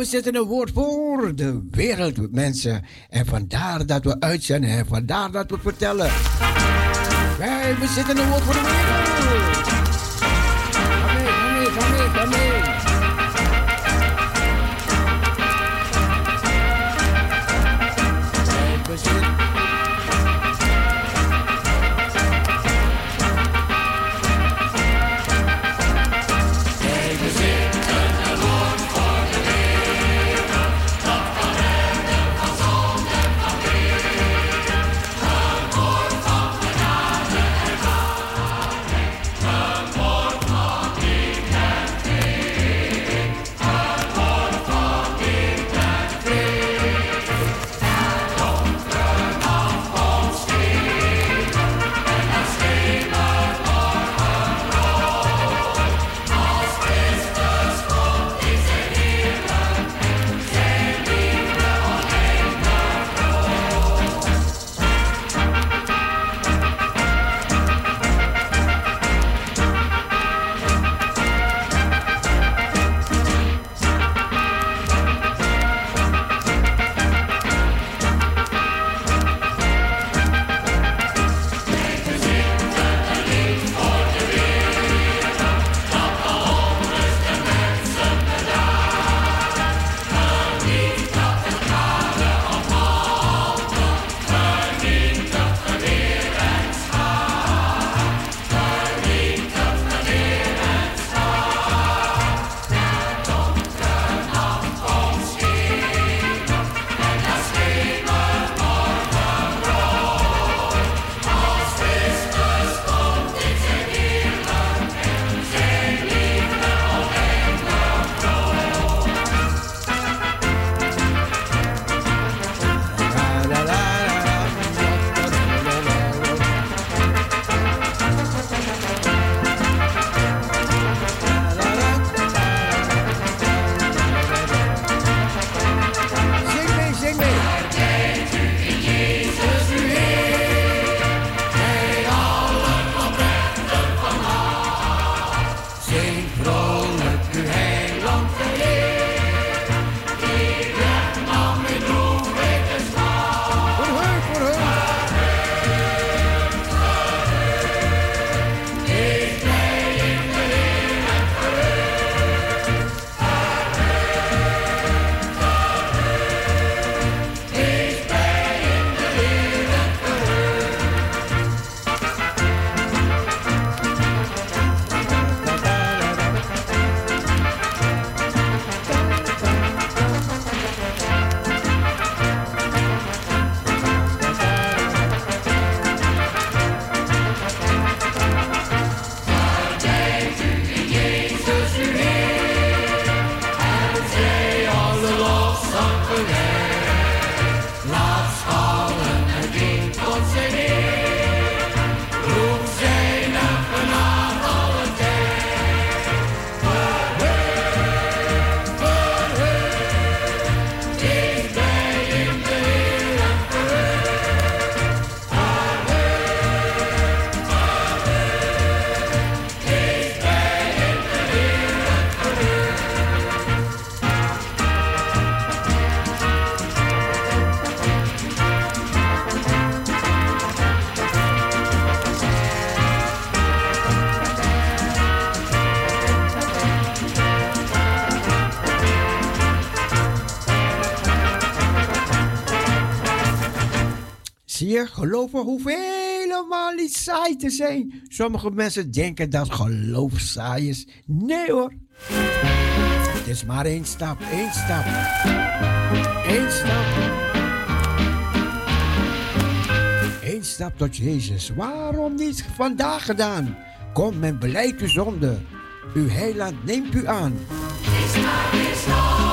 zitten een woord voor de wereld, mensen. En vandaar dat we uitzenden en vandaar dat we vertellen. Wij bezitten een woord voor de wereld. Ga mee, ga mee, ga mee, mee. Hier je, geloven hoeft helemaal niet saai te zijn. Sommige mensen denken dat geloof saai is. Nee hoor. Het is maar één stap, één stap. Eén stap. Eén stap tot Jezus. Waarom niet vandaag gedaan? Kom en beleid uw zonde. Uw heiland neemt u aan. Eén is één stap.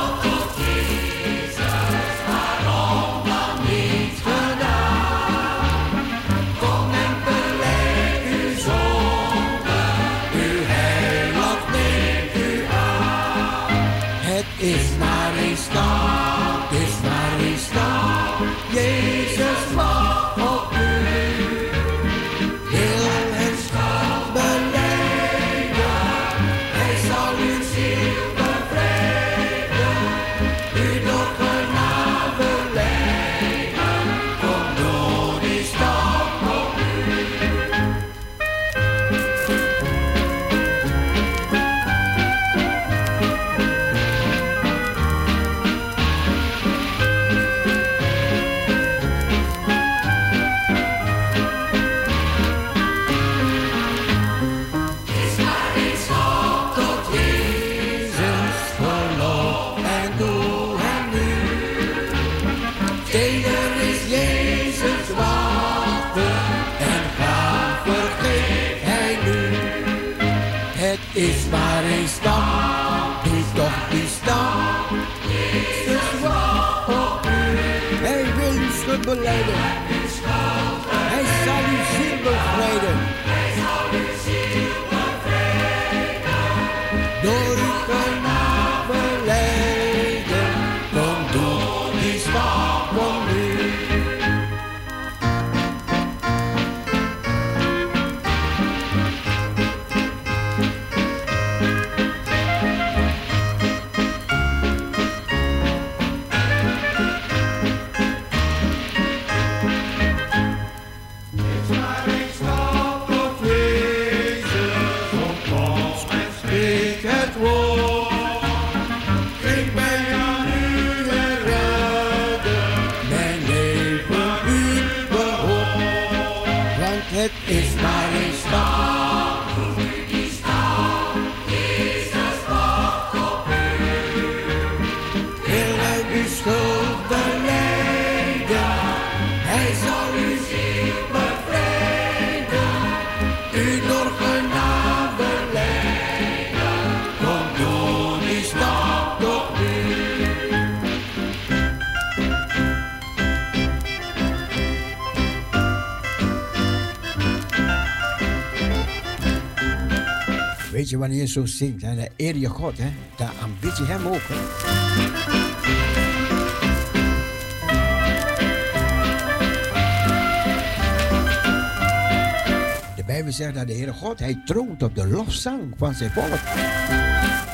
Je wanneer je zo zingt, hè? dan eer je God, hè? dan aanbid hem ook. De Bijbel zegt dat de Heere God, hij troont op de lofzang van zijn volk.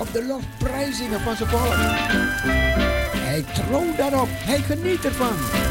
Op de lofprijzingen van zijn volk. Hij troont daarop, hij geniet ervan.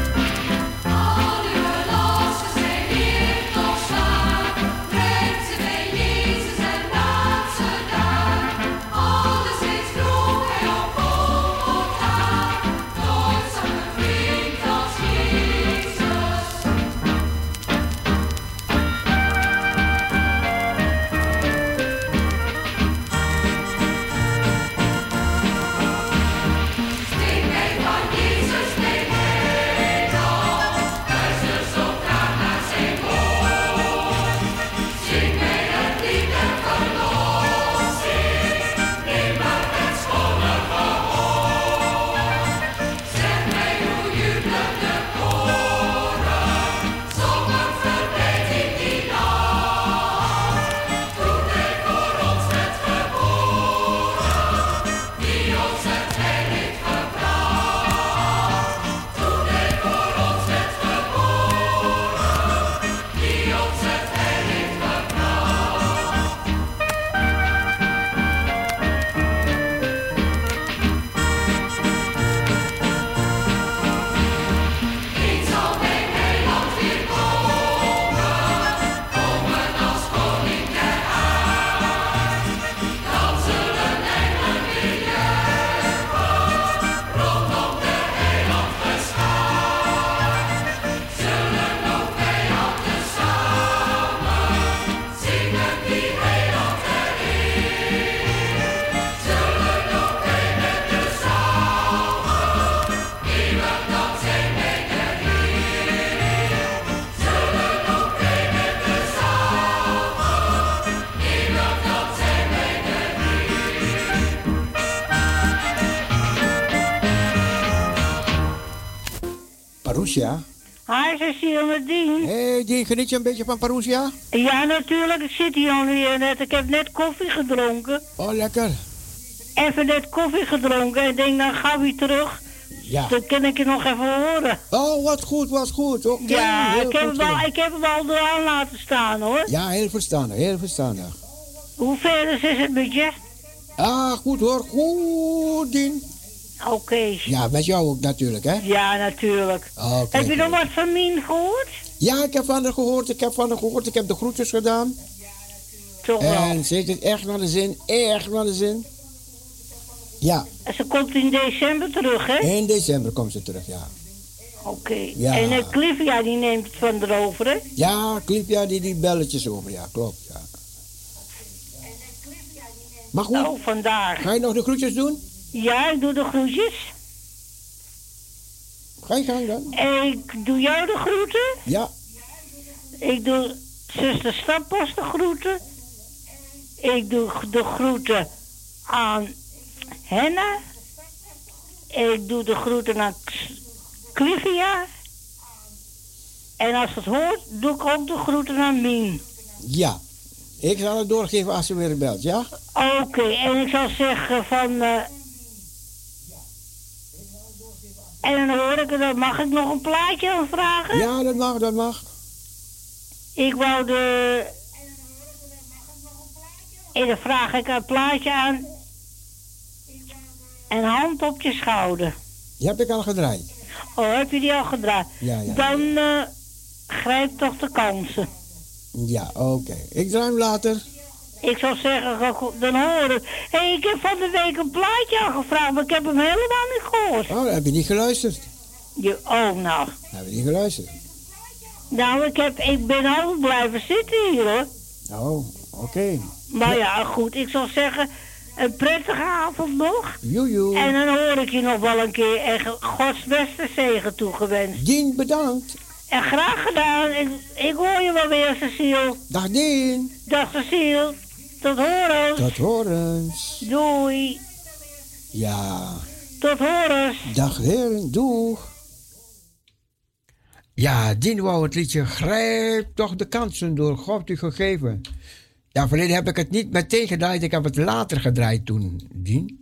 Geniet je een beetje van Parousia? Ja, natuurlijk. Ik zit hier alweer net. Ik heb net koffie gedronken. Oh, lekker. Even net koffie gedronken. En denk, dan ga weer terug. Ja. Dan kan ik je nog even horen. Oh, wat goed, wat goed. Oké, ja, heel ik heb, goed hem al, gedaan. ik heb hem al eraan laten staan, hoor. Ja, heel verstandig, heel verstandig. Hoe ver is het met je? Ah, goed hoor, goed, Dien. Oké. Ja, met jou ook natuurlijk, hè? Ja, natuurlijk. Oké. Heb je nog wat van Mien gehoord? Ja, ik heb van haar gehoord, ik heb van haar gehoord, ik heb de groetjes gedaan. Toch wel. En ze heeft het echt naar de zin, echt naar de zin. Ja, En Ze komt in december terug, hè? in december komt ze terug, ja. Oké. Ja. En uh, Clivia, die neemt het van erover, hè? Ja, Clipja die die belletjes over, ja, klopt, ja. Maar goed, Oh, vandaag. ga je nog de groetjes doen? Ja, ik doe de groetjes. Ga je gang dan? Ik doe jou de groeten. Ja, Ik doe zuster Stamppos de groeten. Ik doe de groeten aan Henna. Ik doe de groeten aan Clivia. En als het hoort, doe ik ook de groeten aan Mien. Ja. Ik zal het doorgeven als ze weer belt, ja? Oké, en ik zou zeggen van... eh, en dan hoor ik het, mag ik nog een plaatje aanvragen? Ja, dat mag, dat mag. Ik wou de... En dan vraag ik een plaatje aan. En hand op je schouder. Die heb ik al gedraaid. Oh, heb je die al gedraaid? Ja, ja. Dan eh, grijp toch de kansen. Ja, oké. Ik draai hem later. Ik zou zeggen, dan horen. Hé, hey, ik heb van de week een plaatje aangevraagd, maar ik heb hem helemaal niet gehoord. Oh, heb je niet geluisterd. Je, oh, nou. Heb je niet geluisterd? Nou, ik, heb, ik ben al blijven zitten hier, hoor. Oh, oké. Maar ja, goed, ik zou zeggen, een prettige avond nog. Joejoe. En dan hoor ik je nog wel een keer en Gods beste zegen toegewenst. Dien, bedankt. En graag gedaan. Ik, ik hoor je wel weer, Cecile. Dag Dien. Dag Cecile. Tot horens. Tot horens. Doei. Ja. Tot horens. Dag heren, doeg. Ja, Dien wou het liedje Grijp toch de kansen door God u gegeven. Ja, verleden heb ik het niet meteen gedraaid, ik heb het later gedraaid toen, Dien.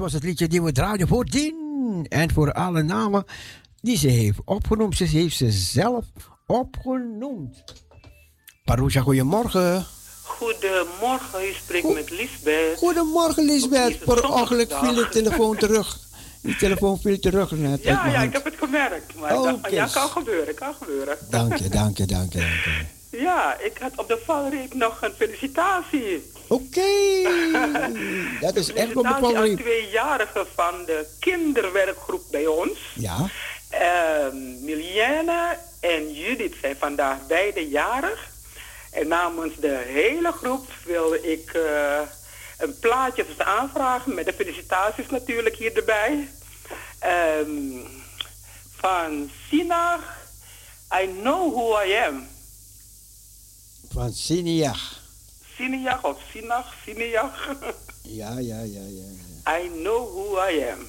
Was het liedje die we draaiden voor Dien. En voor alle namen die ze heeft opgenoemd. Ze heeft ze zelf opgenoemd. Parousia, goedemorgen. Goedemorgen, u spreekt met Lisbeth. Goedemorgen, Lisbeth. Per ongeluk viel de telefoon terug. Die telefoon viel terug net. Ja, ja, hand. ik heb het gemerkt. Maar dacht, Oké. ja, kan gebeuren, kan gebeuren. Dank je, dank je, dank je. Dank je. Ja, ik had op de valreep nog een felicitatie. Oké, [laughs] dat is echt op de valreep. tweejarigen van de kinderwerkgroep bij ons. Ja, Miliane en Judith zijn vandaag beide jarig. En namens de hele groep wilde ik eh, een plaatje dus aanvragen met de felicitaties natuurlijk hier erbij. Ehm, van Sinach, I know who I am. Van Siniach. Sinach of Sinach, Sinach. [laughs] Ja, ja, ja, ja. I know who I am.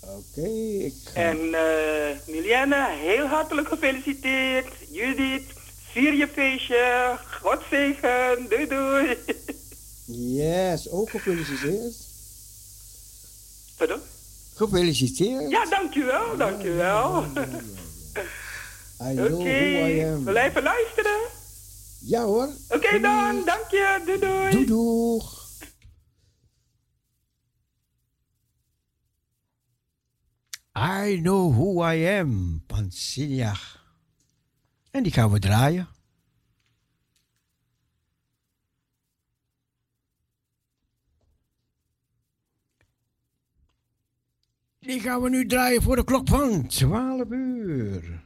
Oké, ik ga... En eh Miliane, heel hartelijk gefeliciteerd. Judith, vier je feestje. God zegen. Doei doei. [laughs] Yes, ook gefeliciteerd. Pardon? Gefeliciteerd. Ja, dankjewel, dankjewel. [laughs] I know Oké, we blijven luisteren. Ja hoor. Oké dan, dank je. Doei doei. Doei doeg. I know who I am van Siniach. En die gaan we draaien. Die gaan we nu draaien voor de klok van 12 uur.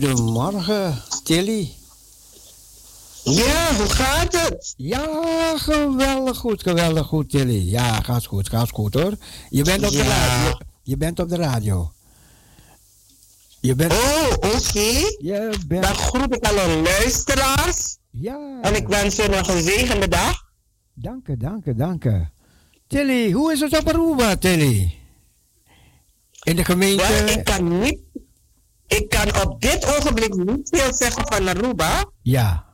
Goedemorgen, Tilly. Ja, hoe gaat het? Ja, geweldig goed, geweldig goed, Tilly. Ja, gaat goed, gaat goed hoor. Je bent op de radio. Je bent op de radio. Je bent... Oh, oké. Je bent... Dan groet ik alle luisteraars. Ja. En ik wens je nog een zegende dag. Dank je, dank je, dank je. Tilly, hoe is het op Aruba, Tilly? In de gemeente... Ik kan niet... Ik kan op dit ogenblik niet veel zeggen van Aruba. Ja,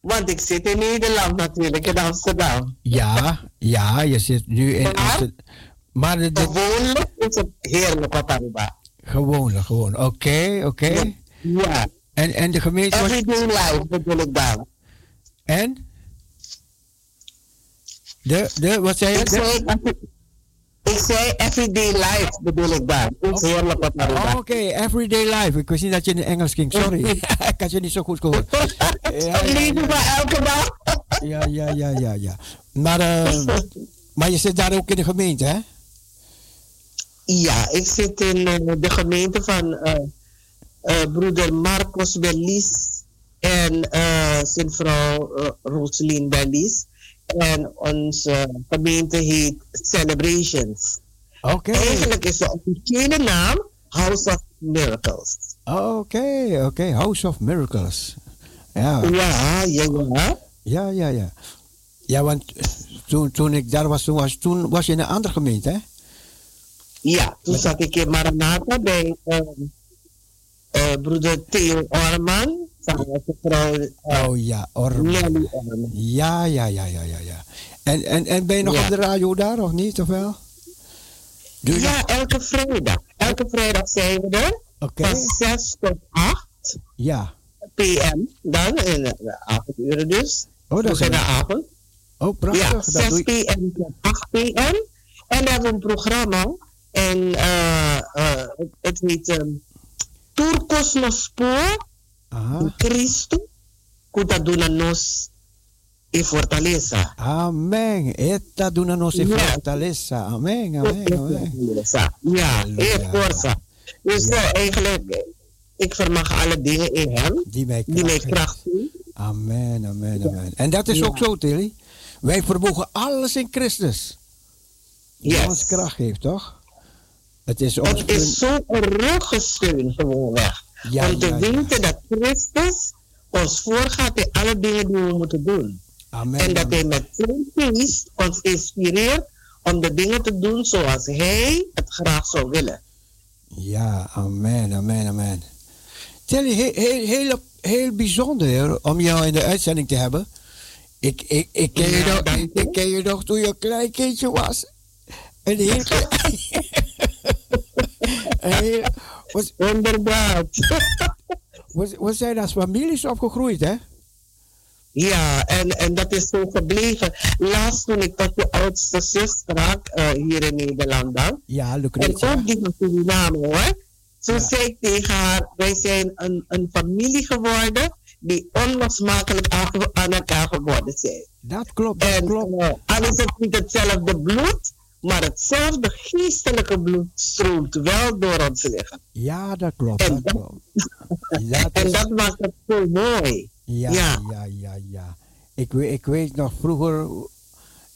Want ik zit in Nederland natuurlijk, in Amsterdam. ja, ja, je zit nu in Amsterdam. Maar de, de- Gewoonlijk is het heerlijk op Aruba. Gewoonlijk, gewoon. Oké, oké. Ja. En, en de gemeente was... Everyday life bedoel ik dan. En? De, de, wat zei je? De- ik zei everyday life bedoel ik heerlijk op Aruba. Oh, Oké, everyday life. Ik wist niet dat je in Engels ging, sorry. [laughs] [laughs] ik had je niet zo goed gehoord. Ja, Leven van elke dag. [laughs] ja, ja, ja, ja, ja. Maar, eh, maar je zit daar ook in de gemeente, hè? Ja, ik zit in eh, de gemeente van eh, eh, broeder Marcos Berlies en zijn vrouw Roselien Berlies. En onze gemeente heet Celebrations. Oké. Eigenlijk is de officiële naam House of Miracles. Oké, oké. House of Miracles. Ja. Ja, ja, ja. Ja, ja, ja. Ja, want toen, toen ik daar was, toen was, toen was je in een andere gemeente, hè? Ja, toen zat ik in Maranatha bij eh, eh, broeder Theo Orman. Eh, Oh ja, Orman. Ja, ja, ja, ja, ja, ja. En, en, en ben je nog Ja. op de radio daar, of niet, of wel? Doe Ja, elke vrijdag. Elke vrijdag zijn we er. Oké. Van 6 tot 8 Ja. pm. Dan in de avonduren dus. Oh, dat is in de avond. Oh, prachtig. Ja, dat 6 doe je- pm tot 8 pm. En we hebben een programma. En eh, eh, het, het heet um, Tour Cosmos Spoor. Aha. Cristo. Kutaduna nos e Fortaleza. Amen. Eta duna nos e fortaleza. Amen, amen. Ja, e forza. Dus eigenlijk, ik vermag alle dingen in hem. Die mij Die mij kracht geven. Amen, amen, amen. En dat is Ja. ook zo, Tilly. Wij vermogen alles in Christus. Die Yes. ons kracht geeft, toch? Het is ons Het is zo'n ruggensteun gewoonweg. Ja, Om te ja, weten dat Christus ons voorgaat in alle dingen die we moeten doen. Amen. en dat amen. hij met zijn geest ons inspireert om de dingen te doen zoals hij het graag zou willen. Ja, amen, amen, amen. Tilly, heel, heel, heel, heel bijzonder om jou in de uitzending te hebben. Ik, ik, ik, ken, je nog, dank ik, ik ken je nog toen je een klein kindje was. Een heel [laughs] klein... [laughs] een heel, was, Inderdaad. we, we zijn als families opgegroeid, hè? Ja, en, en dat is zo gebleven. Laatst toen ik tot je oudste zus sprak, eh, hier in Nederland dan. Ja, En Lucretia. ook die van Suriname hoor. Zo Ja. zei ik tegen haar, wij zijn een, een familie geworden die onlosmakelijk aan, aan elkaar geworden zijn. Dat klopt, dat En klopt. eh, al is het niet hetzelfde bloed, maar hetzelfde geestelijke bloed stroomt wel door ons lichaam. Ja, dat klopt, En dat dat- klopt. Dat [laughs] En is- dat maakt het zo mooi. Ja, Ja. ja, ja, ja. Ik, weet- ik weet nog vroeger,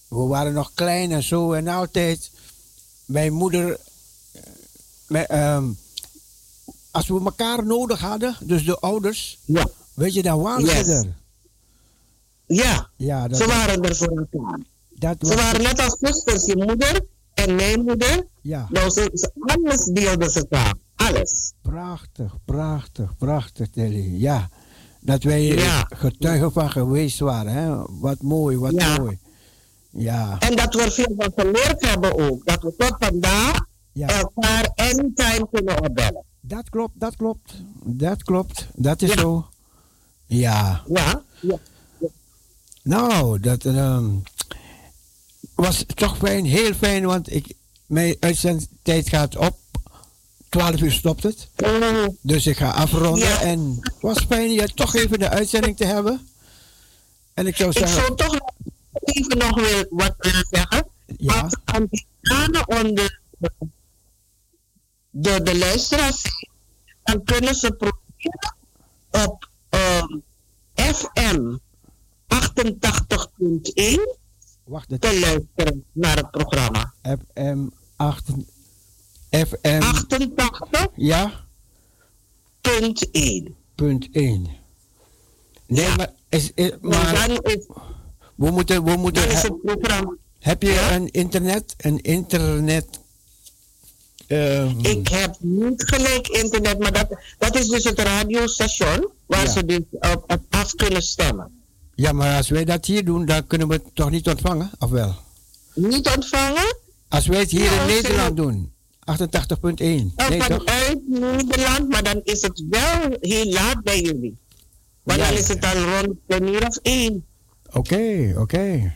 we waren nog klein en zo en altijd, mijn moeder, eh, mijn, ehm, als we elkaar nodig hadden, dus de ouders, Ja. weet je, dan waren Yes. ze er. Ja, Ja, dat, ze waren er voor elkaar. Dat Ze waren net als zusters, je moeder en mijn moeder. ja, Nou, ze, ze- alles deelden ze samen. Alles. prachtig, prachtig, prachtig, Tilly. Ja, dat wij Ja. getuigen van geweest waren, hè. Wat mooi, wat Ja. mooi. Ja, En dat we er veel van geleerd hebben ook. Dat we tot vandaag ja. elkaar anytime kunnen opbellen. Dat klopt, dat klopt. Dat klopt. Dat is zo. Ja. Ja? ja. Nou, dat ehm, was toch fijn, heel fijn, want ik, mijn uitzendtijd gaat op. 12 uur stopt het. Oh, Dus ik ga afronden. Ja. En het was fijn je toch even de uitzending te hebben. En ik zou ik zeggen, zou toch even nog wil, wat willen zeggen. Ja. Als Antillianen onder de, de luisteraars dan kunnen ze proberen op ehm, FM 88.1 Wacht, het te luisteren naar het programma. FM 8. FM 88. Ja. Punt 1. Punt 1. Nee, maar, is, is- maar is, we moeten, we moeten, is he- het programma. heb je een internet, een internet, ehm, Ik heb niet gelijk internet, maar dat, dat is dus het radiostation waar Ja. ze dus op, op af kunnen stemmen. Ja, maar als wij dat hier doen, dan kunnen we het toch niet ontvangen, of wel? Niet ontvangen? Als wij het hier Ja, in Nederland doen, 88.1. Oh, Nee, toch? vanuit Nederland, maar dan is het wel heel laat bij jullie. Want Ja. dan is het al rond een uur of één. Oké, oké.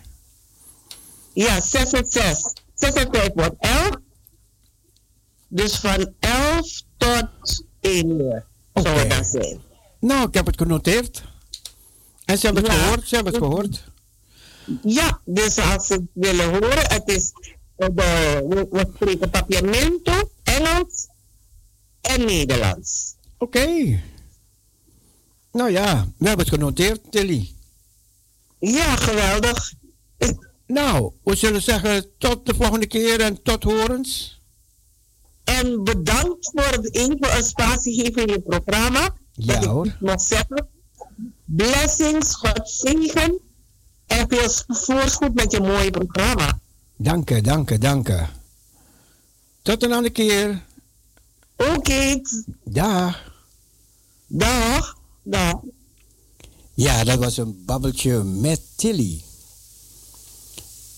Ja, 6 en 6. 6 en 5 wordt 11. Dus van 11 tot 1 uur zou het dan zijn. Nou, ik heb het genoteerd. En ze hebben het Ja. gehoord, ze hebben het gehoord. Ja, dus als ze het willen horen, het is eh, de, we, we spreken papiamento, Engels en Nederlands. Oké. Nou ja, we hebben het genoteerd, Tilly. Ja, geweldig. Nou, we zullen zeggen tot de volgende keer en tot horens. En bedankt voor het even een spatie geven in je programma. Ja dat ik hoor. mag zeggen. Blessings, God zegen. En veel voorspoed met je mooie programma. Dank je, dank je, dank je. Tot een andere keer. Oké. Dag. Dag. Dag. Ja, dat was een babbeltje met Tilly.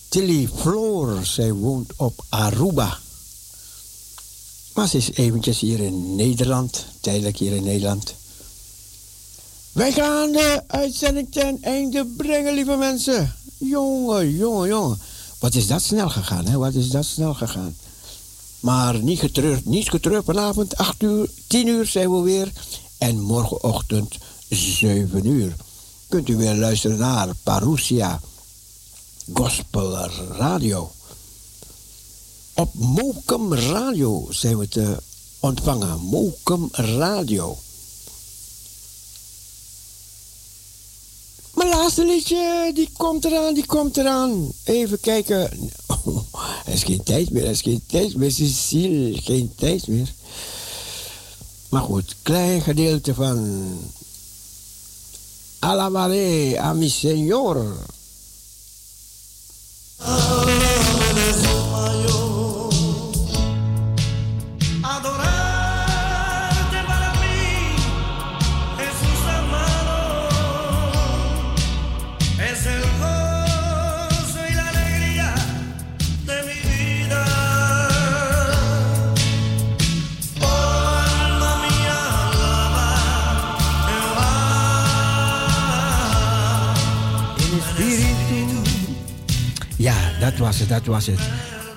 Tilly Floor, zij woont op Aruba. Maar ze is eventjes hier in Nederland, tijdelijk hier in Nederland. Wij gaan de uitzending ten einde brengen, lieve mensen. Jongen, jongen, jongen. Wat is dat snel gegaan, hè? Wat is dat snel gegaan. Maar niet getreurd, niet getreurd. Vanavond 8 uur, 10 uur zijn we weer. En morgenochtend 7 uur. Kunt u weer luisteren naar Parousia Gospel Radio. Op Mokum Radio zijn we te ontvangen. Mokum Radio. Mijn laatste liedje, die komt eraan, die komt eraan. Even kijken. [laughs] Er is geen tijd meer, er is geen tijd meer. Cecile, geen tijd meer. Maar goed, klein gedeelte van... Alabaré a mi señor. Dat was het, dat was het.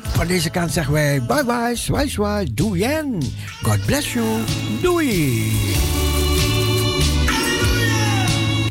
Van deze kant zeggen wij bye bye, zwaai zwaai, doei en God bless you, doei.